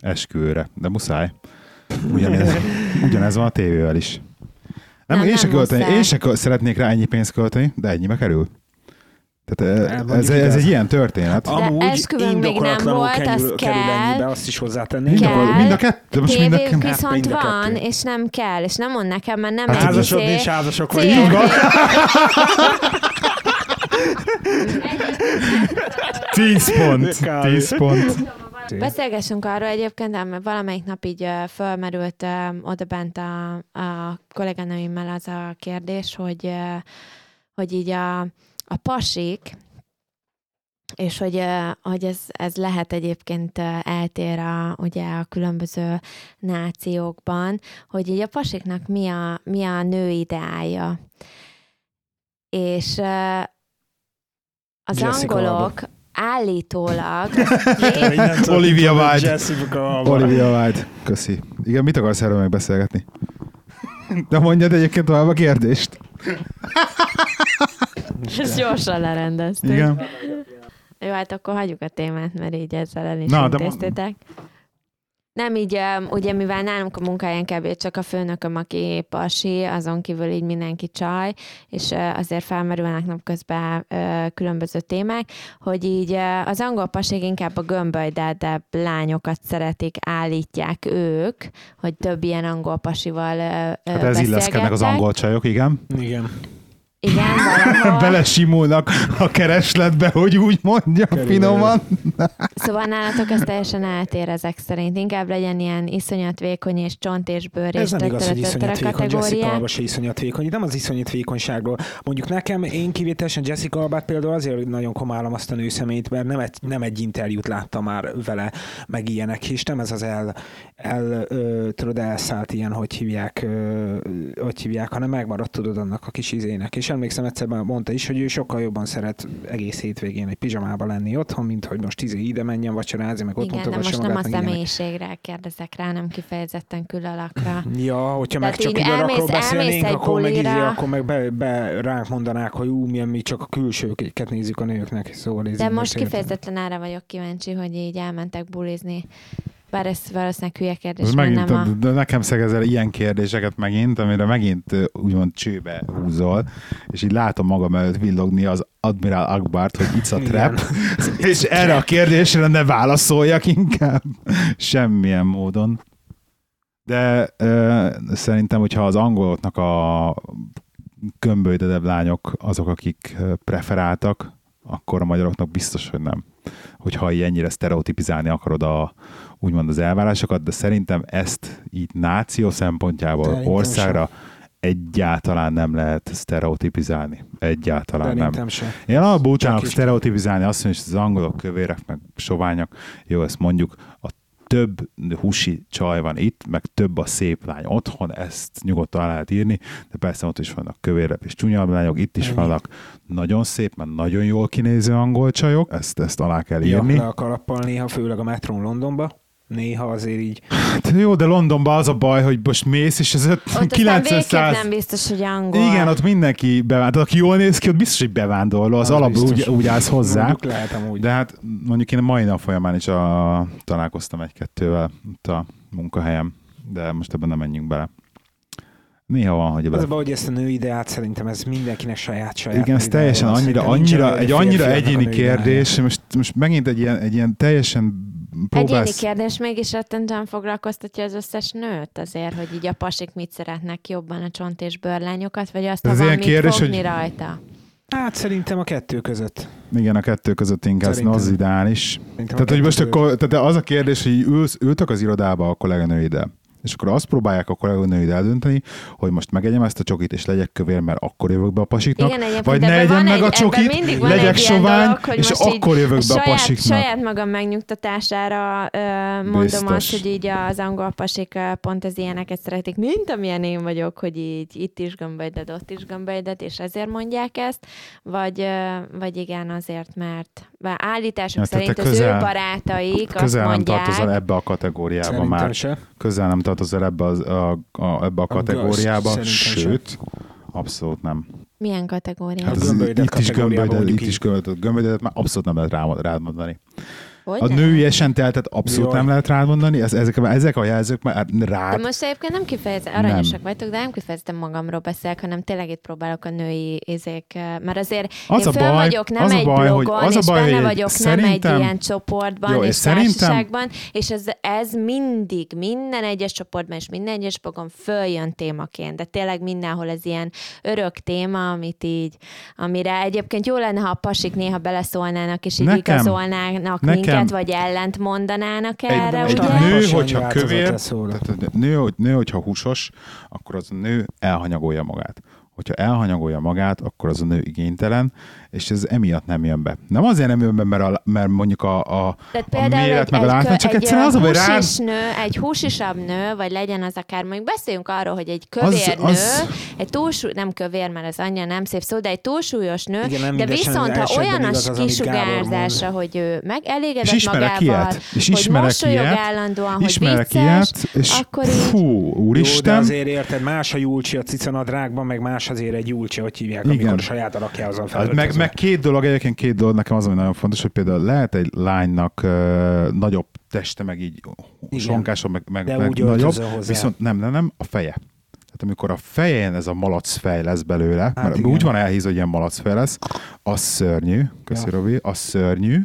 Esküvőre, de muszáj. Ugyanez, ugyanez van a tévével is. Nem,
Nem,
én, se
nem
költeni,
muszáj.
én se szeretnék rá ennyi pénzt költeni, de ennyibe kerül. Tehát
Hát,
eh, ez, ez
igaz.
egy ilyen történet.
De
Amúgy
esküvőnk még nem volt,
kerül,
az
kerül
kell.
ennyibe, azt is
a,
Kell.
mind a kettő, most mind a kettő.
viszont
mind a
van,
kettő.
és nem kell, és nem mond nekem, mert nem
Hát
egy
Házasodni
izé-
is házasok
van. 10 pont. 10 pont.
Beszélgessünk arról egyébként, mert valamelyik nap így fölmerült oda bent a, a kolléganőimmel az a kérdés, hogy, hogy így a, a pasik, és hogy, hogy ez, ez lehet egyébként eltér a, ugye a különböző nációkban, hogy így a pasiknak mi a, mi a nő ideája. És az
Jessica
angolok állítólag [LAUGHS]
Olivia Wilde.
Alba.
Olivia Wilde. Köszi. Igen, mit akarsz erről megbeszélgetni? De mondjad egyébként tovább a kérdést. [LAUGHS]
Ezt gyorsan lerendeztük.
Igen.
Jó, hát akkor hagyjuk a témát, mert így ezzel el is
Na, de
intéztétek. Nem így, ugye mivel nálunk a munkáján kb. csak a főnököm, aki pasi, azon kívül így mindenki csaj, és azért felmerülnek napközben különböző témák, hogy így az angol pasik inkább a gömbölydedebb lányokat szeretik, állítják ők, hogy több ilyen angol pasival
Hát ez illeszkednek az angol csajok, igen.
Igen.
Igen, valahol. [LAUGHS]
Belesimulnak a keresletbe, hogy úgy mondja
Körülbelül.
finoman.
Szóval nálatok ez teljesen eltér ezek szerint. Inkább legyen ilyen iszonyat vékony és csont és bőr és
Ez nem igaz, hogy iszonyat vékony, Jessica. Alba se iszonyat vékony. Nem az iszonyat vékonyságról. Mondjuk nekem, én kivételesen Jessica Albát például azért nagyon komálom azt a nőszemélyt, mert nem egy, nem egy interjút láttam már vele, meg ilyenek, és nem ez az el, el ö, tudod, elszállt ilyen, hogy hívják, ö, hogy hívják, hanem megmaradt tudod annak a kis izének. És emlékszem egyszer mondta is, hogy ő sokkal jobban szeret egész hétvégén egy pizsamába lenni otthon, mint hogy most izé ide menjen vacsorázni, meg ott
Igen, de most nem a
magát, meg
személyiségre kérdezek rá, nem kifejezetten külalakra.
Ja, hogyha meg
Tehát
csak
így
arról
elmész-
beszélnénk, akkor meg, izé, akkor meg be, be ránk mondanák, hogy ú, milyen mi csak a külsőket nézzük a nőknek. Szóval
De most kifejezetten arra vagyok kíváncsi, hogy így elmentek bulizni. Bár ez valószínűleg hülye kérdés,
Ez megint,
nem a...
de nekem szegezel ilyen kérdéseket megint, amire megint úgymond csőbe húzol, és így látom magam előtt villogni az Admiral Akbart, hogy it's a trap, [LAUGHS] és erre a kérdésre ne válaszoljak inkább. [LAUGHS] Semmilyen módon. De ö, szerintem, hogyha az angoloknak a gömbölydedebb lányok azok, akik preferáltak, akkor a magyaroknak biztos, hogy nem. Hogyha ennyire sztereotipizálni akarod a, úgymond az elvárásokat, de szerintem ezt így náció szempontjából
Szerintem
országra egyáltalán nem lehet sztereotipizálni. Egyáltalán nem.
Szerintem sem.
Én alapból utálok sztereotipizálni azt, hogy az angolok kövérek, meg soványak, jó, ezt mondjuk, a több husi csaj van itt, meg több a szép lány otthon, ezt nyugodtan lehet írni, de persze ott is vannak kövérebb és csúnyabb lányok, itt is
Ennyi.
vannak nagyon szép, meg nagyon jól kinéző angol csajok, ezt, ezt alá kell írni.
Ja, le a kalappal néha, főleg a metrón Londonba. Néha azért így.
Hát jó, de Londonban az a baj, hogy most mész, és ez
Ott aztán
90
végképp
száz...
nem biztos, hogy angol.
Igen, ott mindenki bevándorló. Aki jól néz ki, ott biztos, hogy bevándorló. Az,
Az
alapból úgy, úgy állsz hozzá.
Mondjuk lehet amúgy.
De hát mondjuk én a mai nap folyamán is a, találkoztam egy-kettővel itt a munkahelyem, de most ebben nem menjünk bele. Néha van, hogy
Az a baj, hogy ezt a nő ideát szerintem ez mindenkinek saját saját.
Igen, ez teljesen annyira, annyira, egy annyira egyéni kérdés, most, most megint egy ilyen, egy ilyen teljesen
Egyéni
próbálsz...
kérdés mégis rettentően foglalkoztatja az összes nőt azért, hogy így a pasik mit szeretnek jobban, a csont és bőrlányokat, vagy azt,
Ez
ha van mit
kérdés,
fogni
hogy-
rajta.
Hát szerintem a kettő között.
Igen, a kettő között inkább
Szerintem.
az ideális.
Szerintem a
Tehát, hogy most akkor, tehát az a kérdés, hogy ülsz, ültök az irodába a kolléganőiddel, és akkor azt próbálják a kolléganőid eldönteni, hogy most megegyem ezt a csokit, és legyek kövér, mert akkor jövök be a pasiknak,
Igen,
vagy ne egyem meg
egy,
a csokit, legyek sovány,
dolog,
és akkor jövök be a
saját,
pasiknak.
saját magam megnyugtatására ö, mondom
Biztos.
azt, hogy így az angol pasik pont az ilyeneket szeretik, mint amilyen én vagyok, hogy így itt is gömbölyded, ott is gömbölyded, és ezért mondják ezt, vagy, ö, vagy igen, azért, mert bár állítások
Ja, tehát
szerint az
közel-
ő barátaik azt
Közel nem
mondják,
tartozol ebbe a kategóriába már.
se.
Közel nem tartozol ebbe, az, a, a, ebbe a kategóriába,
sem.
sőt, abszolút nem.
milyen kategória?
Hát gömbölyded
itt is gömbölyded, itt is gömbölyded, gömbölyded már abszolút nem lehet rád mondani.
Hogy
A
ne?
nőiesen teltet abszolút
Jaj.
nem lehet rád mondani, ez, ezek, ezek a jelzők már
De
rád.
most egyébként nem kifejezetten aranyosak vagytok, de nem kifejezetten magamról beszélek, hanem tényleg itt próbálok a női izék, eh, mert azért
Az
én
a baj-
vagyok nem
az a
egy
baj, hogy-
blogon,
az a
és
baj,
benne
hogy
vagyok
szerintem-
nem egy ilyen csoportban
Jó,
és
és szerintem-
társaságban, és ez, ez mindig, minden egyes csoportban és minden egyes blogon följön témaként, de tényleg mindenhol ez ilyen örök téma, amit így, amire egyébként jó lenne, ha a pasik néha beleszólnának, és így
Nekem-
igazolnának
nekem-
minket, vagy ellent mondanának erre,
egy
ugye?
nő, hogyha kövér, tehát nő, hogy- nő, hogyha húsos, akkor az a nő elhanyagolja magát. Hogyha elhanyagolja magát, akkor az a nő igénytelen, és ez emiatt nem jön be. Nem azért nem jön be, mert, a, mert mondjuk a, a,
Tehát
a
például
méret
egy,
meg a
kö-
csak
egy
egyszerűen az rád,
húsis nő, egy húsisabb nő, vagy legyen az akár, mondjuk beszéljünk arról, hogy egy kövér
Az-
nő,
az-
egy túlsúly, nem kövér, mert ez annyira nem szép szó, de egy túlsúlyos nő,
Igen, nem
de viszont
az
ha olyan
az,
kisugárzása, hogy ő meg
és
magával,
ilyet, és
hogy
ismerek
mosolyog
ilyet,
állandóan, hogy vicces,
ilyet, és
akkor így-
fú,
Jó, de
úristen,
azért érted, más a Júlcsi a cicanadrágban, meg más azért egy Julcsi, hogy hívják,
Igen.
amikor a saját alakjához van
Hát meg, meg két dolog, egyébként két dolog nekem az, ami nagyon fontos, hogy például lehet egy lánynak uh, nagyobb teste, meg így
Igen.
sonkásabb, meg, meg,
De
meg nagyobb,
hozzá.
viszont nem, nem, nem, a feje. Tehát amikor a fején ez a malac fej lesz belőle, hát mert
igen.
úgy van elhízva, hogy ilyen malac fej lesz, az szörnyű, köszi
ja.
Robi, az szörnyű,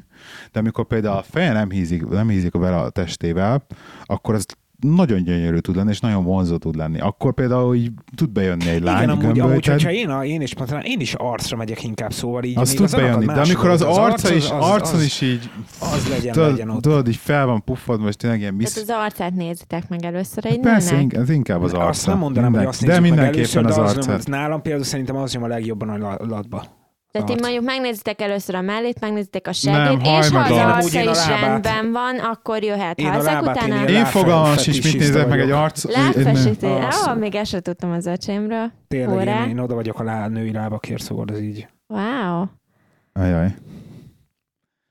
de amikor például a feje nem hízik, nem hízik vele a testével, akkor ez nagyon gyönyörű tud lenni, és nagyon vonzó tud lenni. Akkor például így tud bejönni egy lány
Igen, amúgy, amúgy hogyha én, a, én is mondtam, én is arcra megyek inkább, szóval így.
Az tud
az
bejönni, de amikor az
oldal.
arca
arc
is,
az, az,
arcon
az,
is így,
az legyen, legyen
tudod,
ott.
tudod, így fel van puffadva, és tényleg ilyen
Tehát
bisz...
az arcát nézitek meg először egy
Persze,
nőnek.
ink- ez inkább az arca.
Azt nem mondanám,
Minden-
hogy azt
De mindenképpen
először,
az
az
arcát.
nálam például szerintem az nyom a legjobban a la- latba.
Tehát így mondjuk megnézitek először a mellét, megnézitek a
Nem,
segét, és ha az
én
arca is rendben van, akkor jöhet.
Én
Ha
a
ezek utána...
én
Én fogalmam sincs, mit nézek meg egy arc.
Lábfesítés. Ó, még ezt sem tudtam az öcsémről.
Tényleg én, én, oda vagyok a lá, női lábakért, szóval ez így.
Wow.
Ajaj.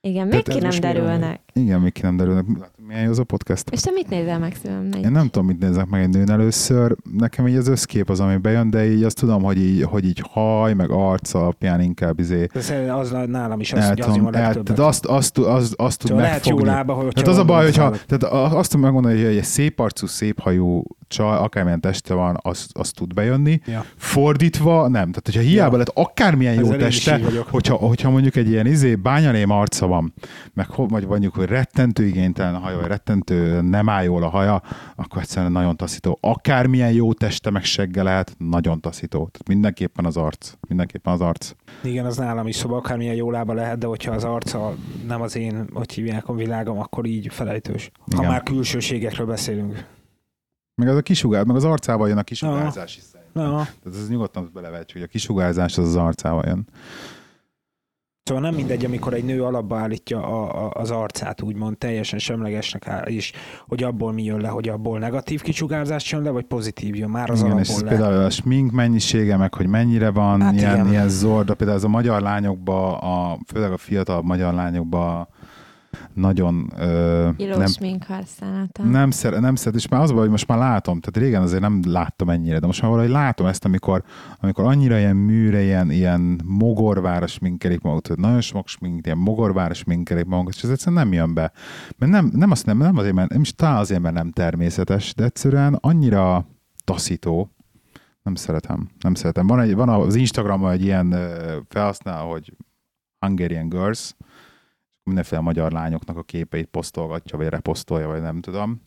Igen, még ki nem derülnek.
Igen, még ki nem derülnek. Milyen jó az a podcast.
És te mit nézel meg szívem?
Én nem tudom, mit nézek meg egy nőn először. Nekem így az összkép az, ami bejön, de így azt tudom, hogy így, hogy így haj, meg arc alapján inkább izé
De az nálam is az, hogy az a legtöbbet.
tehát azt, azt, azt, azt tud
Szóval lehet
megfogni.
lába, hogy
Tehát az a baj, hogyha tehát azt tudom megmondani, hogy egy szép arcú, szép hajú csaj, akármilyen teste van, az, az tud bejönni.
Ja.
Fordítva nem. Tehát, hogyha hiába
Ja.
lett akármilyen jó
Ezzel
teste, hogyha, hogyha mondjuk egy ilyen izé bányalém arca van, meg vagy mondjuk, hogy rettentő igénytelen a haja, vagy rettentő nem áll jól a haja, akkor egyszerűen nagyon taszító. Akármilyen jó teste meg segge lehet, nagyon taszító. Tehát mindenképpen az arc. Mindenképpen az arc.
Igen, az nálam is, szóval akármilyen jó lába lehet, de hogyha az arca nem az én, hogy hívják a világom, akkor így felejtős. Ha
Igen.
már külsőségekről beszélünk.
Meg az a kisugár, meg az arcával jön a kisugárzás is.
Na,
Tehát ez nyugodtan belevehetjük, hogy a kisugárzás az az arcával jön.
Szóval nem mindegy, amikor egy nő alapba állítja a, a, az arcát, úgymond teljesen semlegesnek áll, és hogy abból mi jön le, hogy abból negatív kicsugárzást jön le, vagy pozitív jön már az
Igen, és
alapból
ez
le.
például a smink mennyisége, meg hogy mennyire van,
Hát
ilyen,
igen.
ilyen zorda. Például ez a magyar lányokba, a, főleg a fiatal magyar lányokba nagyon ö, nem,
használata.
nem, szeret, nem szeret, és már az hogy most már látom, tehát régen azért nem láttam ennyire, de most már valahogy látom ezt, amikor, amikor annyira ilyen műre, ilyen, ilyen mogorváros minkelik magukat, nagyon sok smink, ilyen mogorváros minkelik magukat, és ez egyszerűen nem jön be. Mert nem, nem, azt nem, nem azért, mert nem is talán azért, mert nem természetes, de egyszerűen annyira taszító, nem szeretem, nem szeretem. Van, egy, van az Instagramon egy ilyen felhasználó, hogy Hungarian Girls, mindenféle magyar lányoknak a képeit posztolgatja, vagy reposztolja, vagy nem tudom.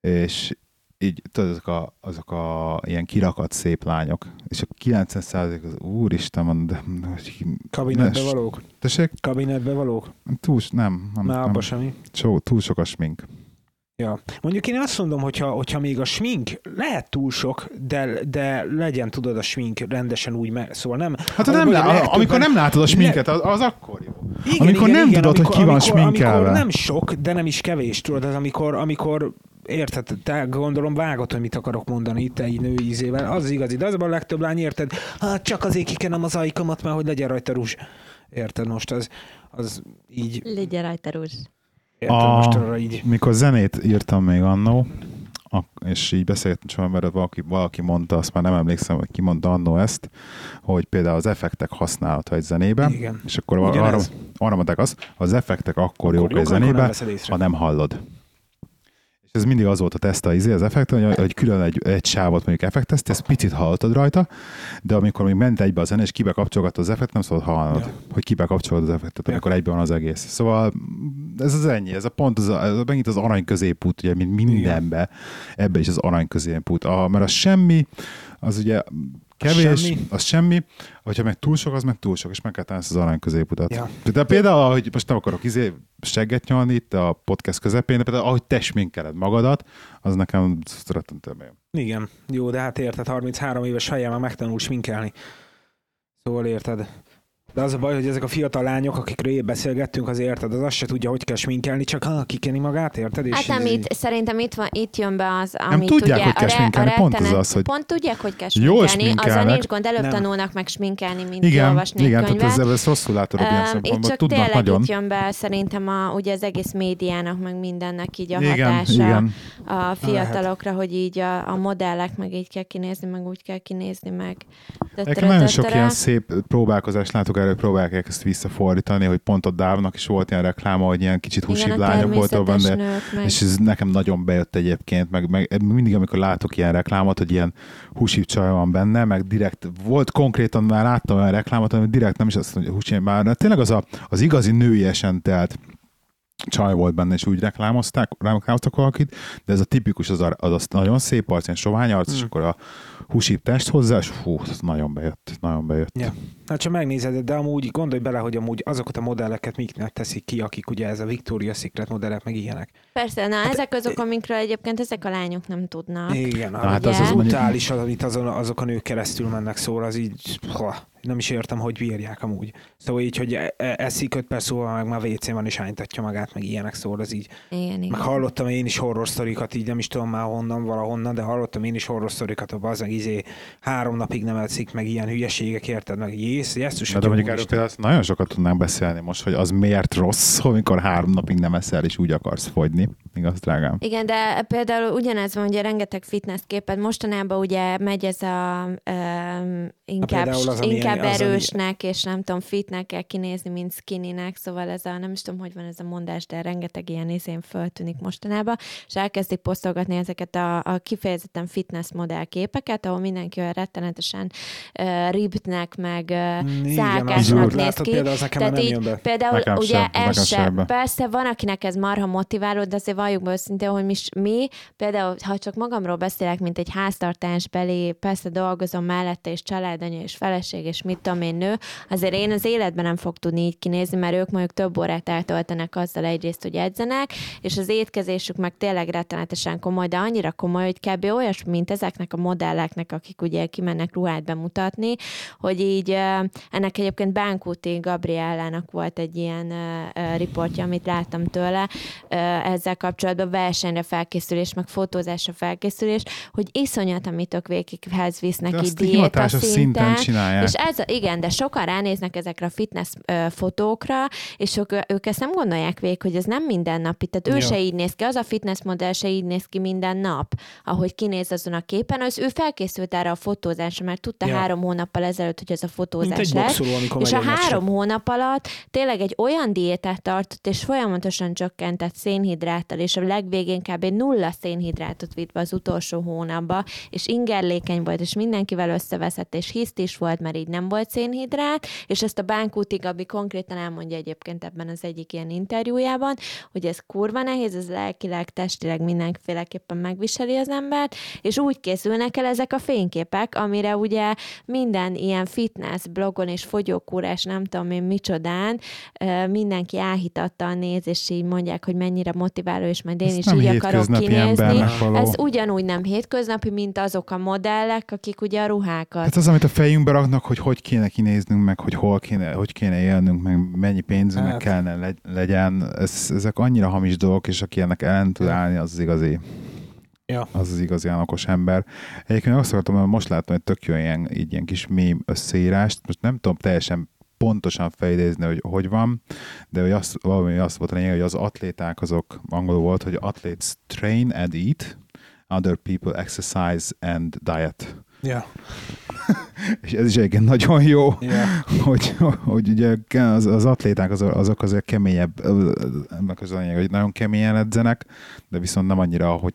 És így tudod, azok a, azok a ilyen kirakat szép lányok, és a 90% az úristen, van, de, hogy-
Kabinetbe
ne-
valók?
tessék,
Kabinetbe valók?
túl, nem, nem,
abba semmi.
Csó, túl sok a smink.
Ja. Mondjuk én azt mondom, hogyha, hogyha még a smink lehet túl sok, de, de legyen tudod a smink rendesen úgy, meg, szóval nem...
Hát nem, lá, amikor nem látod a sminket, az, az akkor jó.
Igen,
Amikor nem tudod, hogy ki van
amikor,
sminkelve.
Amikor nem sok, de nem is kevés, tudod, az amikor, amikor érted, te gondolom vágod, hogy mit akarok mondani itt egy nő ízével, az igazi, de az a legtöbb lány, érted, hát csak azért kikenem az ajkamat, mert hogy legyen rajta rúzs. Érted most, az, az így,
Legyen rajta rúzs.
Érted
A-
most arra így.
Mikor zenét írtam még annó, és így beszélgettem csak, mert valaki, valaki mondta, azt már nem emlékszem, hogy ki mondta annó ezt, hogy például az effektek használata egy zenébe,
Igen.
és akkor
Ugyanez.
arra, arra mondták azt, az effektek akkor, akkor jók egy
amikor nem
zenébe,
veszed észre.
ha nem hallod. Ez mindig az volt a teszt, az, izé, az effekt, hogy, hogy külön egy, egy sávot mondjuk effektezte, ezt picit hallottad rajta, de amikor még ment egybe a zene, és kibe kapcsolgatta az effekt, nem szabad hallanod,
Ja.
ja. hogy kibe kapcsolod az effektet,
Ja.
amikor egyben van az egész. Szóval ez az ennyi, ez a pont, az a, ez a, megint az arany középút, ugye, mint mindenbe, ebbe is az arany középút. A, mert az semmi, az ugye kevés,
semmi.
az semmi, hogyha meg túl sok, az meg túl sok, és meg kell találni az arany középutat.
Ja.
De például, hogy most nem akarok izé segget nyalni itt a podcast közepén, de például ahogy te sminkeled magadat, az nekem rettentően bejön.
Igen, jó, de hát érted, 33 éves fejjel már megtanul sminkelni. Szóval érted. De az a baj, hogy ezek a fiatal lányok, akikről épp beszélgettünk, az érted, az azt se tudja, hogy kell sminkelni, csak ha kikeni magát, érted? És
Hát nem, itt, szerintem itt, van, itt jön be az, amit
tudják,
ugye
hogy kell
a, re-
sminkelni,
a
pont az az, hogy
Pont tudják, hogy kell sminkelni, azzal nincs gond, előbb
Nem.
tanulnak meg sminkelni, mint
Igen,
olvasni
igen, tehát
könyvet.
ezzel ezt rosszul látod a ilyen szempontból.
csak
Tudnak
tényleg
nagyon.
itt jön be szerintem a, ugye az egész médiának, meg mindennek így a
Igen,
hatása
igen.
a fiatalokra, hogy így a, a modellek meg így kell kinézni, meg úgy kell kinézni, meg
Nekem nagyon sok ilyen szép próbálkozást látok, erről próbálják ezt visszafordítani, hogy pont a Dávnak is volt ilyen rekláma, hogy ilyen kicsit húsibb lányok voltak benne,
meg...
és ez nekem nagyon bejött egyébként, meg, meg mindig, amikor látok ilyen reklámot, hogy ilyen húsibb csaj van benne, meg direkt, volt konkrétan, már láttam olyan reklámot, ami direkt nem is azt mondja, hogy húsibb, már de tényleg az, a, az igazi nőiesen telt csaj volt benne, és úgy reklámozták, reklámoztak valakit, de ez a tipikus, az, a, az, az nagyon szép arc, ilyen sovány arc, és
Hmm.
akkor a húsibb test hozzá, és hú, ez nagyon bejött, nagyon bejött.
Ja. Hát csak megnézed, de amúgy gondolj bele, hogy amúgy azokat a modelleket miknek teszik ki, akik ugye ez a Victoria's Secret modellek, meg ilyenek.
Persze, na ezek azok, amikről egyébként ezek a lányok nem tudnak.
Igen,
Na,
hát
hát
az,
az
brutális, az, amit azon, azok a nők keresztül mennek szóra, az így, ha, nem is értem, hogy bírják amúgy. Szóval így, hogy e- e- eszik öt perc szóval, meg már WC van és ánytatja magát, meg ilyenek szóra, az így.
Igen, igen.
Meg hallottam én is horror sztorikat, így nem is tudom már honnan, valahonnan, de hallottam én is horror sztorikat, az meg izé három napig nem elszik, meg ilyen hülyeségek, érted, meg jész, jesszus,
Na, de mondjuk erről például azt nagyon sokat tudnánk beszélni most, hogy az miért rossz, [LAUGHS] amikor három napig nem eszel, és úgy akarsz fogyni. Igaz, drágám?
Igen, de például ugyanez van, ugye rengeteg fitness képed. Mostanában ugye megy ez a um, inkább,
például az, ami-
inkább
az, ami-
erősnek, és nem tudom, fitnek kell kinézni, mint skinnynek, szóval ez a, nem is tudom, hogy van ez a mondás, de rengeteg ilyen izén föltűnik mostanában, és elkezdik posztolgatni ezeket a, a kifejezetten fitness modell képeket, ahol mindenki olyan rettenetesen uh, ribtnek, meg uh, szákásnak néz
Látod,
ki.
például az nekem
Tehát
nem
így,
jön be.
például
Nekem
ugye
sem,
ez
sem
se,
be.
persze van, akinek ez marha motiváló, de azért valljuk be őszintén, hogy mi, mi, például ha csak magamról beszélek, mint egy háztartásbeli, persze dolgozom mellette, és családanya, és feleség, és mit tudom én nő, azért én az életben nem fog tudni így kinézni, mert ők mondjuk több órát eltöltenek azzal egyrészt, hogy edzenek, és az étkezésük meg tényleg rettenetesen komoly, de annyira komoly, hogy kb. olyasmi, mint ezeknek a modelleknek, akik ugye kimennek ruhát bemutatni, hogy így ennek egyébként Bánkúti Gabriellának volt egy ilyen riportja, amit láttam tőle ezzel kapcsolatban, versenyre felkészülés, meg fotózásra felkészülés, hogy iszonyat, amit ők végighez visznek
De
így diéta
szinten
szinten,
csinálják.
és ez, igen, de sokan ránéznek ezekre a fitness fotókra, és ők, ők ezt nem gondolják végig, hogy ez nem mindennapi. Tehát ő
Ja.
se így néz ki, az a fitness modell se így néz ki minden nap, ahogy kinéz azon a képen, az ő felkészült erre a fotózásra, mert tudta
Ja.
három hónappal ezelőtt, hogy ez a
Mint
fotózás
egy
lesz.
boxoló,
És a három hónap alatt tényleg egy olyan diétát tartott, és folyamatosan csökkentett szénhidráttal, és a legvégén kb. nulla szénhidrátot vitt be az utolsó hónapba, és ingerlékeny volt, és mindenkivel összeveszett, és hiszt is volt, mert így nem volt szénhidrát, és ezt a Bánkúti Gabi konkrétan elmondja egyébként ebben az egyik ilyen interjújában, hogy ez kurva nehéz, ez lelkileg, testileg mindenféleképpen megviseli az embert, és úgy készülnek el ezek a fényképek, amire ugye minden ilyen fitness blogon és fogyókúrás, nem tudom én micsodán, mindenki áhítattal néz, és így mondják, hogy mennyire motiváló, és majd én
Ez
is
nem
így akarok kinézni. Ez ugyanúgy nem hétköznapi, mint azok a modellek, akik ugye a ruhákat.
Hát az, amit a fejünkbe raknak, hogy hogy kéne kinéznünk, meg hogy hol kéne, hogy kéne élnünk, meg mennyi pénzünk
Hát.
kellene legy- legyen, ez, ezek annyira hamis dolgok, és aki ennek ellen tud állni, az az igazi,
Ja.
az az igazán okos ember. Egyébként azt akartam, hogy most láttam egy tök jó ilyen, így ilyen kis mém összeírást, most nem tudom teljesen pontosan felidézni, hogy hogy van, de hogy azt, valami azt volt a lényeg, hogy az atléták azok, angolul volt, hogy athletes train and eat, other people exercise and diet.
Ja.
És ez is egyébként nagyon jó,
Ja.
hogy, hogy ugye az, az atléták azok, azok azért keményebb, ennek az a lényeg, hogy nagyon keményen edzenek, de viszont nem annyira, hogy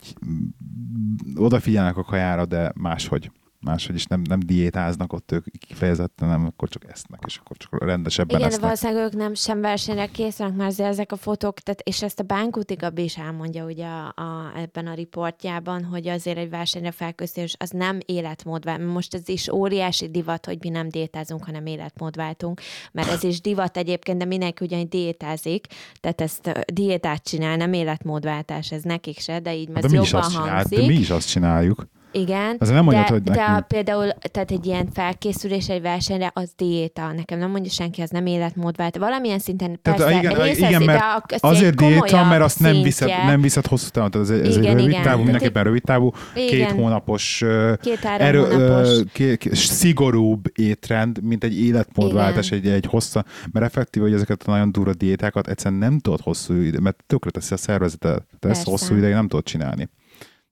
odafigyelnek a kajára, de máshogy. Máshogy is nem, nem diétáznak ott ők kifejezetten, nem, akkor csak esznek, és akkor csak rendesebben
Igen,
esznek.
valószínűleg ők nem sem versenyre készülnek, mert azért ezek a fotók, tehát, és ezt a Bánkuti Gabi is elmondja ugye a, a, ebben a riportjában, hogy azért egy versenyre felkészülés az nem életmód. Most ez is óriási divat, hogy mi nem diétázunk, hanem életmódváltunk, mert ez is divat egyébként, de mindenki ugyanígy diétázik, tehát ezt diétát csinál, nem életmódváltás, ez nekik se, de így ez
de mi is
jobban
azt csináljuk,
hangzik.
de mi is azt csináljuk.
Igen,
Az nem mondod,
de,
hogy
de a, például tehát egy ilyen felkészülés egy versenyre, az diéta. Nekem nem mondja senki, az nem életmódvált. Valamilyen szinten
Tehát,
persze
igen,
részes,
igen, mert
de a, az
Azért diéta, mert azt nem viszed, nem viszed hosszú távon, tehát ez, ez
Igen,
egy rövid
igen.
távú, mindenképpen rövid távú, két
Igen.
hónapos ö,
Két-három
erő,
hónapos.
ö, ké, ké, szigorúbb étrend, mint egy életmódváltás, egy, egy hossza, mert effektív, hogy ezeket a nagyon durva diétákat egyszerűen nem tudod hosszú idő, mert tökre teszi a szervezetet, te ezt hosszú ideig nem tudod csinálni.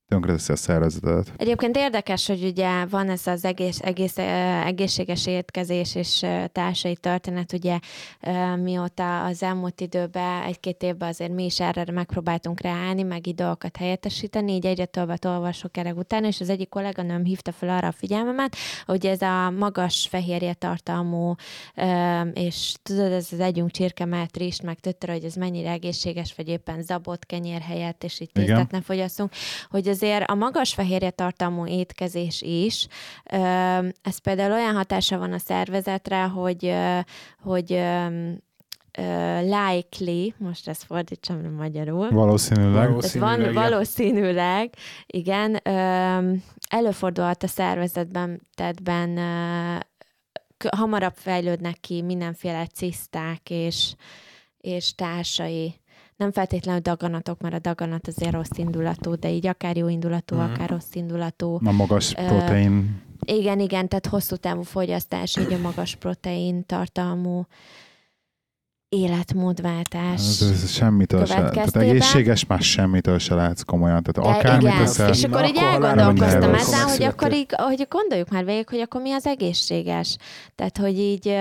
Tönkre teszi a szervezetet.
Egyébként érdekes, hogy ugye van ez az egész, egész egészséges étkezés és társai történet, ugye mióta az elmúlt időben, egy-két évben azért mi is erre megpróbáltunk ráállni, meg így dolgokat helyettesíteni, így egyre többet olvasok erre utána, és az egyik kolléganőm hívta fel arra a figyelmemet, hogy ez a magas fehérje tartalmú, és tudod, ez az együnk csirke mellett rist, meg tötterő, hogy ez mennyire egészséges, vagy éppen zabot kenyér helyett, és így tésztát ne fogyasszunk, hogy azért a magas fehérje tartalmú étkezés is, ez például olyan hatása van a szervezetre, hogy, hogy likely, most ezt fordítsam le magyarul,
Valószínűleg.
Valószínű.
ez van
Valószínűleg, ja.
valószínűleg, igen, előfordulhat a szervezetben, k- hamarabb fejlődnek ki mindenféle ciszták és, és társai. Nem feltétlenül daganatok, mert a daganat azért rossz indulatú, de így akár jó indulatú,
Mhm.
akár rossz indulatú.
A magas
Ö,
protein.
Igen, igen, tehát hosszú távú fogyasztás, így a magas protein tartalmú életmódváltás.
Ez, ez semmitől se, tehát egészséges, más semmitől se lehetsz komolyan. Tehát
De
akármit
igen,
teszel,
és akkor így elgondolkoztam ezen, hogy akkor így, hogy gondoljuk már végig, hogy akkor mi az egészséges. Tehát, hogy így,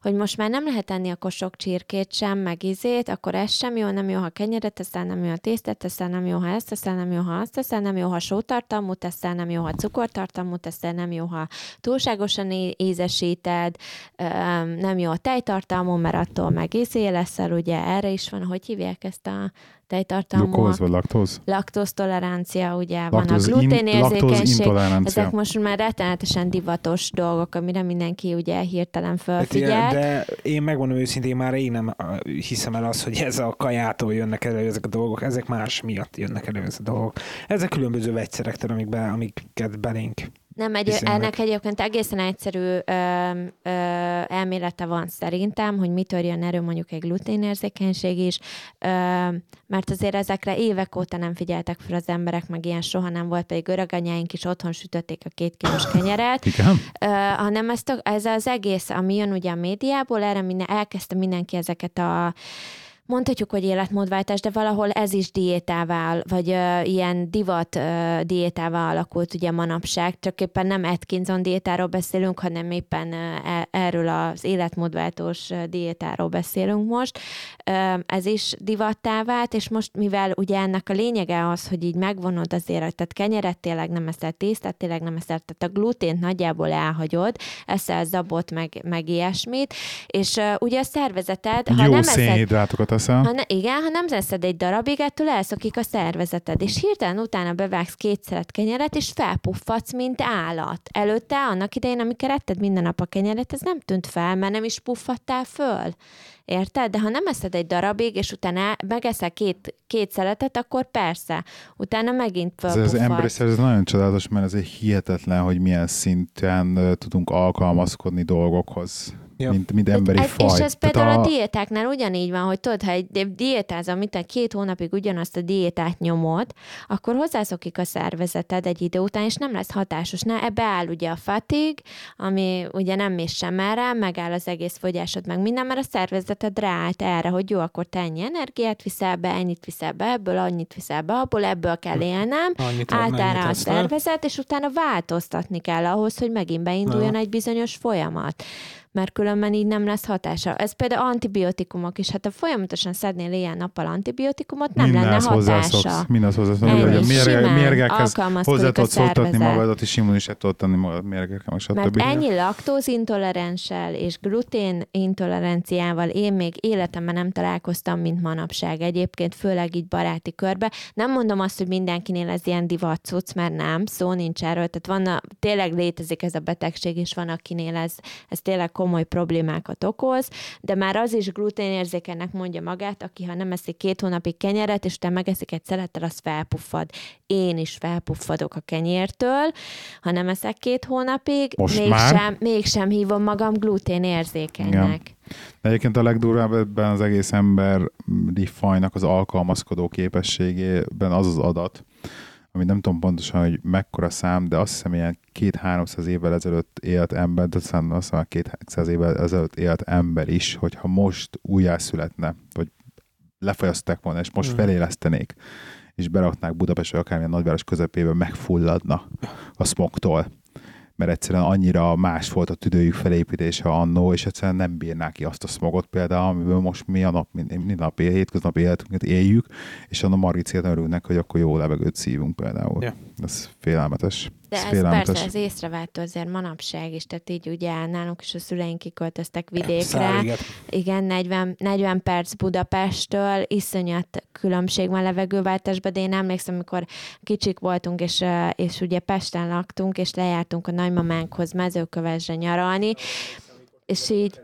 hogy most már nem lehet enni akkor sok csirkét sem, meg izét, akkor ez sem jó, nem jó, ha kenyeret teszel, nem jó, ha tésztát teszel, nem jó, ha ezt teszel, nem jó, ha azt teszel, nem jó, ha sótartalmú teszel, nem jó, ha cukortartalmú teszel, nem jó, ha túlságosan ízesíted, nem jó a tejtartalmú, mert attól meg leszel, ugye erre is van, hogy hívják ezt a tejtartalmú?
glukóz vagy laktóz?
laktóztolerancia, ugye van a
Laktóz, in, laktóz
gluténérzékenység, ezek most már rettenetesen divatos dolgok, amire mindenki ugye hirtelen
Hát
felfigyel.
igen, de én megmondom őszintén, már én nem hiszem el azt, hogy ez a kajától jönnek elő ezek a dolgok, ezek más miatt jönnek elő ezek a dolgok. Ezek különböző vegyszerektől, amik be, amiket belénk.
Nem, egy,
Viszonylag.
ennek egyébként egészen egyszerű ö, ö, elmélete van szerintem, hogy mitől jön erő mondjuk egy gluténérzékenység is, ö, mert azért ezekre évek óta nem figyeltek fel az emberek, meg ilyen soha nem volt, pedig öreganyáink is otthon sütötték a két kilós kenyeret,
Igen?
Ö, hanem ezt ez az egész, ami jön ugye a médiából, erre minden, elkezdte mindenki ezeket a mondhatjuk, hogy életmódváltás, de valahol ez is diétával, vagy ö, ilyen divat ö, diétával alakult ugye manapság, csak éppen nem Atkinson diétáról beszélünk, hanem éppen ö, e- erről az életmódváltós diétáról beszélünk most. Ö, ez is divattá vált, és most mivel ugye ennek a lényege az, hogy így megvonod azért, tehát kenyeret tényleg nem eszel, tésztát tényleg nem eszel, tehát a glutént nagyjából elhagyod, eszel zabot, meg, meg ilyesmit, és ö, ugye a szervezeted, ha
Jó
nem eszed
szénhidrátokat eszel.
ha ne, igen, ha nem eszed egy darabig, ettől elszokik a szervezeted, és hirtelen utána bevágsz két szeret kenyeret, és felpuffadsz, mint állat. Előtte, annak idején, amikor etted minden nap a kenyeret, ez nem tűnt fel, mert nem is puffadtál föl. Érted? De ha nem eszed egy darabig, és utána megeszel két, két szeletet, akkor persze. Utána megint
Ez az emberi szervezet nagyon csodálatos, mert ez egy hihetetlen, hogy milyen szinten tudunk alkalmazkodni dolgokhoz,
Ja.
mint, mint emberi
Ez-
faj.
És ez
Tehát
például a... diétáknál ugyanígy van, hogy tudod, ha egy diétázol, mint a két hónapig ugyanazt a diétát nyomod, akkor hozzászokik a szervezeted egy idő után, és nem lesz hatásos. Na, ebbe áll ugye a fatig, ami ugye nem mész sem erre, megáll az egész fogyásod, meg minden, mert a szervezeted ráállt erre, hogy jó, akkor te ennyi energiát viszel be, ennyit viszel be, ebből annyit viszel be, abból ebből kell élnem,
Annyit,
állt erre a szervezet, és utána változtatni kell ahhoz, hogy megint beinduljon
Aha.
egy bizonyos folyamat mert különben így nem lesz hatása. Ez például antibiotikumok is. Hát ha folyamatosan szednél ilyen-nappal antibiotikumot, nem lenne
Mindenhez
hatása.
Mindenhez hozzászoksz. Hogy a mérge, mérgekhez hozzá tudod szoktatni magadat, és immuniset tudod tenni magad mérgekkel, stb.
Mert ennyi laktózintolerenssel és glutén intoleranciával én még életemben nem találkoztam, mint manapság. Egyébként főleg így baráti körbe. Nem mondom azt, hogy mindenkinél ez ilyen divat cucc, mert nem, szó nincs erről. Tehát van, a, tényleg létezik ez a betegség, és van, akinél ez, ez tényleg komoly problémákat okoz, de már az is gluténérzékenek mondja magát, aki ha nem eszik két hónapig kenyeret, és utána megeszik egy szelettel, az felpuffad. Én is felpuffadok a kenyértől, ha nem eszek két hónapig,
Most
mégsem,
már?
mégsem hívom magam gluténérzékenynek.
De egyébként a legdurvább ebben az egész emberi fajnak az alkalmazkodó képességében az az adat, ami nem tudom pontosan, hogy mekkora szám, de azt hiszem ilyen két-háromszáz évvel ezelőtt élt ember, de aztán azt hiszem két-háromszáz évvel ezelőtt élt ember is, hogyha most újjászületne, vagy lefolyaszták volna, és most
Mm.
felélesztenék, és beraknák Budapest vagy akármilyen nagyváros közepébe, megfulladna a smogtól mert egyszerűen annyira más volt a tüdőjük felépítése annó, és egyszerűen nem bírnák ki azt a smogot például, amiből most mi a nap, minden nap él, hétköznapi életünket éljük, és annak Margit örülnek, hogy akkor jó levegőt szívunk például.
Ja.
Ez félelmetes.
De
ez
persze, ez észrevehető azért manapság is, tehát így ugye nálunk is a szüleink kiköltöztek vidékre,
Száliget.
igen, 40, 40 perc Budapesttől, iszonyat különbség van levegőváltásban, de én emlékszem, amikor kicsik voltunk, és, és ugye Pesten laktunk, és lejártunk a nagymamánkhoz mezőkövesre nyaralni, és így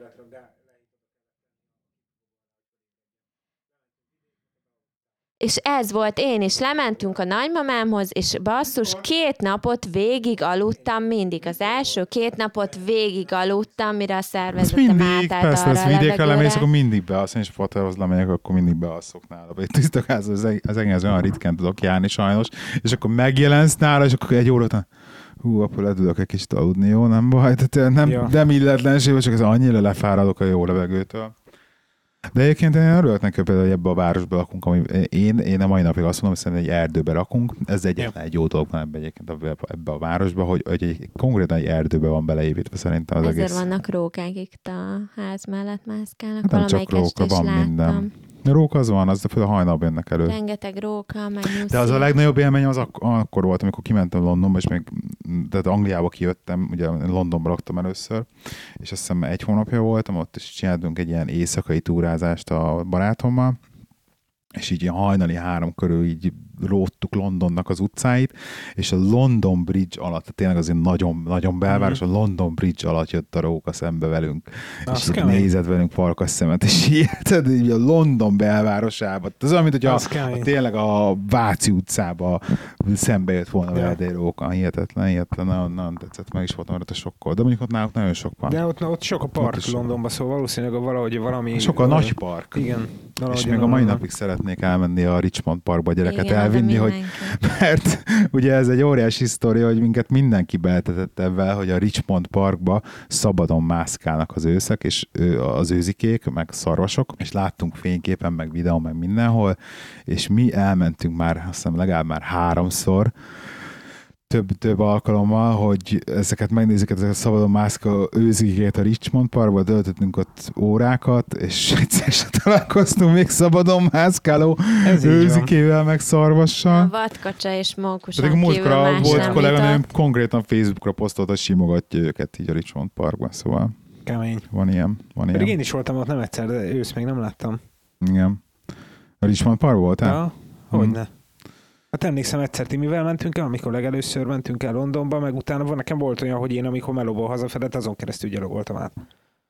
És ez volt, én is lementünk a nagymamámhoz, és basszus, két napot végig aludtam mindig. Az első két napot végig aludtam, mire a
Ez
szervezetem
mindig,
átállt
persze,
arra
ez
a
vidékre lemész, akkor mindig bealszom, és Faterhoz lemegyek, akkor mindig bealszok nála. Egy tiszta házban az, az egész olyan ritkán tudok járni sajnos, és akkor megjelensz nála, és akkor egy óra után hú, akkor le tudok egy kicsit aludni, jó, nem baj, tehát nem,
Ja.
nem illetlenség, csak ez annyira lefáradok a jó levegőtől. De egyébként én örülök neki például, hogy ebbe a városba lakunk, ami én, én a mai napig azt mondom, hogy szerintem egy erdőbe lakunk. Ez egyetlen egy jó dolog van ebbe, egyébként ebbe, a városba, hogy, hogy egy, konkrétan egy erdőbe van beleépítve szerintem az
Ezért
egész.
vannak rókák itt a ház mellett mászkálnak.
Hát nem csak róka, van
láttam.
minden. Rók az van, az például hajnalban jönnek elő.
Rengeteg róka, meg nyuszi.
De az a legnagyobb élményem az ak- akkor volt, amikor kimentem Londonba, és még tehát Angliába kijöttem, ugye Londonba laktam először, és azt hiszem egy hónapja voltam, ott is csináltunk egy ilyen éjszakai túrázást a barátommal, és így hajnali három körül így róttuk Londonnak az utcáit, és a London Bridge alatt, tehát tényleg azért nagyon, nagyon belváros, a London Bridge alatt jött a róka szembe velünk,
Az
és így nézett velünk farkas szemet, és [LAUGHS] tehát így a London belvárosába. Ez olyan, mint hogy a, a, tényleg a Váci utcába szembe jött volna
Ja.
veled egy róka. Hihetetlen, hihetetlen, nagyon, nagyon tetszett, meg is voltam rajta sokkal. De mondjuk ott náluk nagyon sok van.
De ott, ott sok a park
sok.
Londonban, szóval valószínűleg valahogy valami...
sok a nagy park.
Igen.
És még a mai napig szeretnék elmenni a Richmond Parkba a gyereket
Igen,
elvinni, hogy [LAUGHS] mert ugye ez egy óriási sztori, hogy minket mindenki beltetett ebben, hogy a Richmond Parkba szabadon mászkálnak az őszek, és az őzikék, meg szarvasok, és láttunk fényképen, meg videó, meg mindenhol, és mi elmentünk már, azt hiszem legalább már háromszor, több, több alkalommal, hogy ezeket megnézzük, ezeket a szabadon mászkáló őzikét a Richmond Parkba, töltöttünk ott órákat, és [LAUGHS] egyszer sem találkoztunk még szabadon mászkáló őzikével, meg szarvassal.
A vadkacsa és mókuson
Tehát a
kívül
múltkor
más
volt
nem
kolléganőm, konkrétan Facebookra posztolt, hogy simogatja őket így a Richmond Parkban, szóval
Kemény.
van ilyen. Van
Pedig
ilyen.
én is voltam ott nem egyszer, de ősz még nem láttam.
Igen. A Richmond Park voltál?
Ja, hogyne. Hát emlékszem egyszer Timivel mentünk el, amikor legelőször mentünk el Londonba, meg utána van, nekem volt olyan, hogy én amikor melóból hazafedett, azon keresztül gyalogoltam át.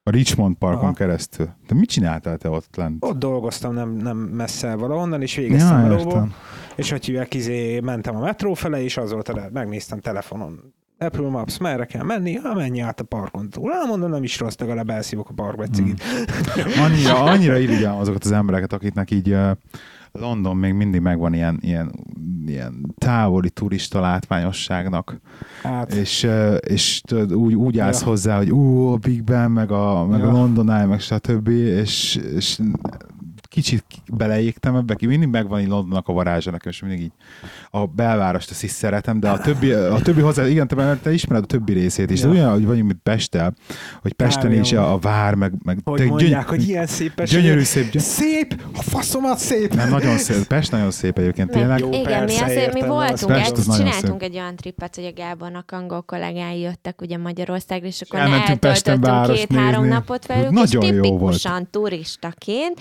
A Richmond Parkon
Aha.
keresztül. De mit csináltál te ott lent?
Ott dolgoztam nem, nem messze valahonnan, és végeztem
ja,
melóból, és hogy hívják, izé, mentem a metró fele, és az volt, a, megnéztem telefonon. Apple Maps, merre kell menni? Ha menj át a parkon túl. Hát mondom, nem is rossz, legalább elszívok a parkba egy cigit.
Annyira, annyira irigyelem azokat az embereket, akiknek így uh, London még mindig megvan ilyen, ilyen, ilyen távoli turista látványosságnak,
Hát,
és, és tudod, úgy, úgy állsz
Ja.
hozzá, hogy ú, a Big Ben, meg a, meg a
Ja.
London Eye, meg stb. És, és kicsit beleégtem ebbe, ki mindig megvan így Londonnak a varázsa nekem, és mindig így a belvárost ezt is szeretem, de a többi, a többi hozzá, igen, te, mert te ismered a többi részét is,
Ja.
olyan, hogy vagyunk, mint Pestel, hogy Pesten
jó.
a vár, meg, meg
hogy mondják,
gyöny-
hogy ilyen szép Pest.
gyönyörű szép, gyöny-
Szép! A faszomat szép!
nem, nagyon szép, Pest nagyon szép egyébként, tényleg.
Jó,
Igen, mi azért mi voltunk,
Pest,
egy,
az nagyon
csináltunk egy olyan trippet, hogy a Gábornak angol kollégái jöttek ugye Magyarországra, és akkor eltöltöttünk két-három napot velük,
Nagyon
és
jó
tipikusan turistaként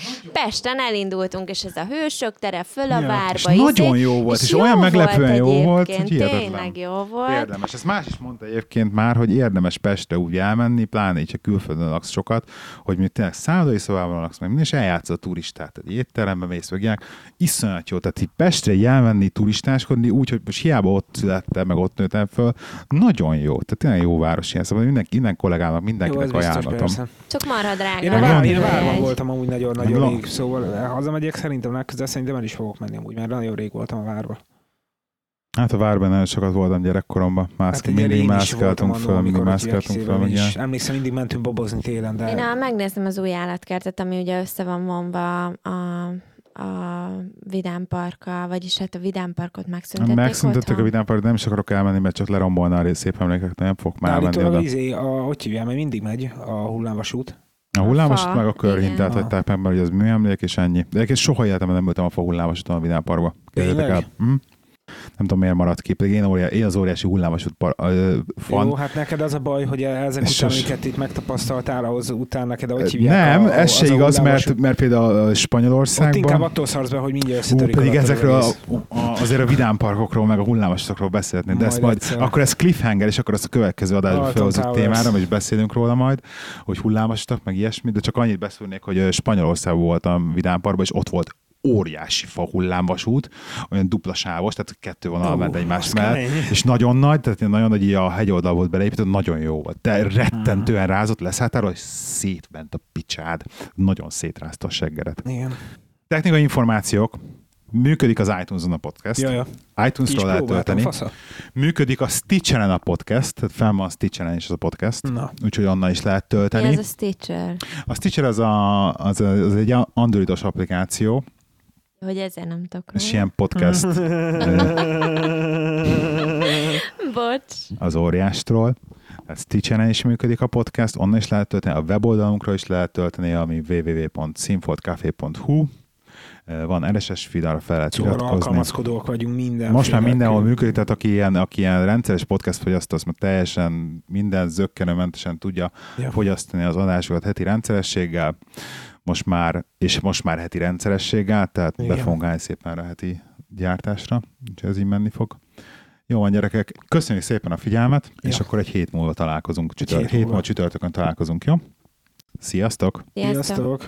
Pesten elindultunk, és ez a hősök tere föl a
Ja,
várba.
és
izé,
nagyon jó volt, és olyan meglepően jó volt, hogy hihetetlen.
Tényleg jó volt.
Érdemes. Ezt más is mondta egyébként már, hogy érdemes Pestre úgy elmenni, pláne így, ha külföldön laksz sokat, hogy mi tényleg szállodai szobában laksz, meg és eljátsz a turistát. Egy étterembe mész, meg. Iszonyat jó. Tehát így Pestre elmenni turistáskodni, úgy, hogy most hiába ott születtem, meg ott nőttem föl, nagyon jó. Tehát tényleg jó város ilyen. Szóval minden, minden kollégának,
Jó,
mindenkinek
biztos,
ajánlatom.
Csak marha drága.
Én
a
vár, én a
repülőjegy.
várban voltam amúgy nagyon-nagyon
La-
rég, szóval hazamegyek szerintem legközelebb, szerintem el is fogok menni amúgy, mert nagyon rég voltam a várban.
Hát a várban nagyon sokat voltam gyerekkoromban. Mászk,
Hát
mindig mászkáltunk föl, mindig mászkáltunk föl, meg
is. Emlékszem, mindig mentünk bobozni télen, de
Én a, megnéztem az új állatkertet, ami ugye össze van vonva a, a Vidám Parkkal, vagyis hát a Vidám Parkot megszüntették
Megszüntettek a
otthon.
vidámparkot, nem is akarok elmenni, mert csak lerombolna a szép emlékek, nem fogok már
állítólag
oda.
a, izé, a, hogy hívják, mert mindig megy a hullámvasút.
A hullámos,
fa,
meg a körhintát hagyták meg, mert az műemlék és ennyi. De egyébként soha életemben nem voltam a fa hullámvasúton a vidámparkba. Képzeljétek el. Hm? Nem tudom, miért maradt ki, pedig én, óriá, én az óriási hullámvasút par, ö, fan.
Jó, hát neked az a baj, hogy ezek
És
után,
sos-
amiket itt megtapasztaltál, ahhoz után neked, ahogy hívják
nem,
a, a,
ez se igaz, mert, mert például a
Ott inkább
Spanyolországban...
attól szarsz be, hogy mindjárt
Hú,
összetörik
pedig
alatt az
ezekről a, a, azért a vidámparkokról, meg a hullámvasutokról beszélhetnék, de
Majd
ezt majd,
egyszer.
akkor ez cliffhanger, és akkor azt a következő adásban felhozott témára, és beszélünk róla majd, hogy hullámvasutak, meg ilyesmi, de csak annyit beszélnék, hogy Spanyolországban voltam vidámparkban, és ott volt óriási fa hullámvasút, olyan dupla sávos, tehát kettő vonal
Ó,
ment egymás mellett, és nagyon nagy, tehát nagyon nagy a hegyoldal volt beleépített, nagyon jó volt. De rettentően rázott, leszálltáról, és szétment a picsád. Nagyon szétrázta a seggeret.
Igen.
Technikai információk. Működik az iTunes-on a podcast.
Ja, ja. Ki is
iTunes-ról lehet tölteni.
fasza.
Működik a Stitcheren a podcast, tehát fel van a Stitcheren is az a podcast,
Na.
úgyhogy onnan is lehet
Mi
tölteni.
ez a Stitcher?
A Stitcher az, a, az, a, az egy androidos applikáció,
Hogy ezért nem tudok
és ilyen podcast [LAUGHS]
Bocs.
az óriástról. Tehát Stitcheren is működik a podcast, onnan is lehet tölteni, a weboldalunkra is lehet tölteni, ami www.sinfotcafé.hu. Van RSS feed, arra fel lehet
Szóval
iratkozni.
alkalmazkodók vagyunk minden.
Most már mindenhol működik, tehát aki ilyen, aki ilyen rendszeres podcast fogyasztó, az már teljesen minden zöggenőmentesen tudja
Ja.
fogyasztani az adásokat heti rendszerességgel, most már, és most már heti rendszerességgel, tehát
Igen.
be fogunk állni szépen a heti gyártásra, úgyhogy ez így menni fog. Jó van, gyerekek, köszönjük szépen a figyelmet,
Ja.
és akkor egy hét múlva találkozunk, csütör,
hét
hét
múlva.
múlva csütörtökön találkozunk, jó? Sziasztok!
Sziasztok.
Sziasztok!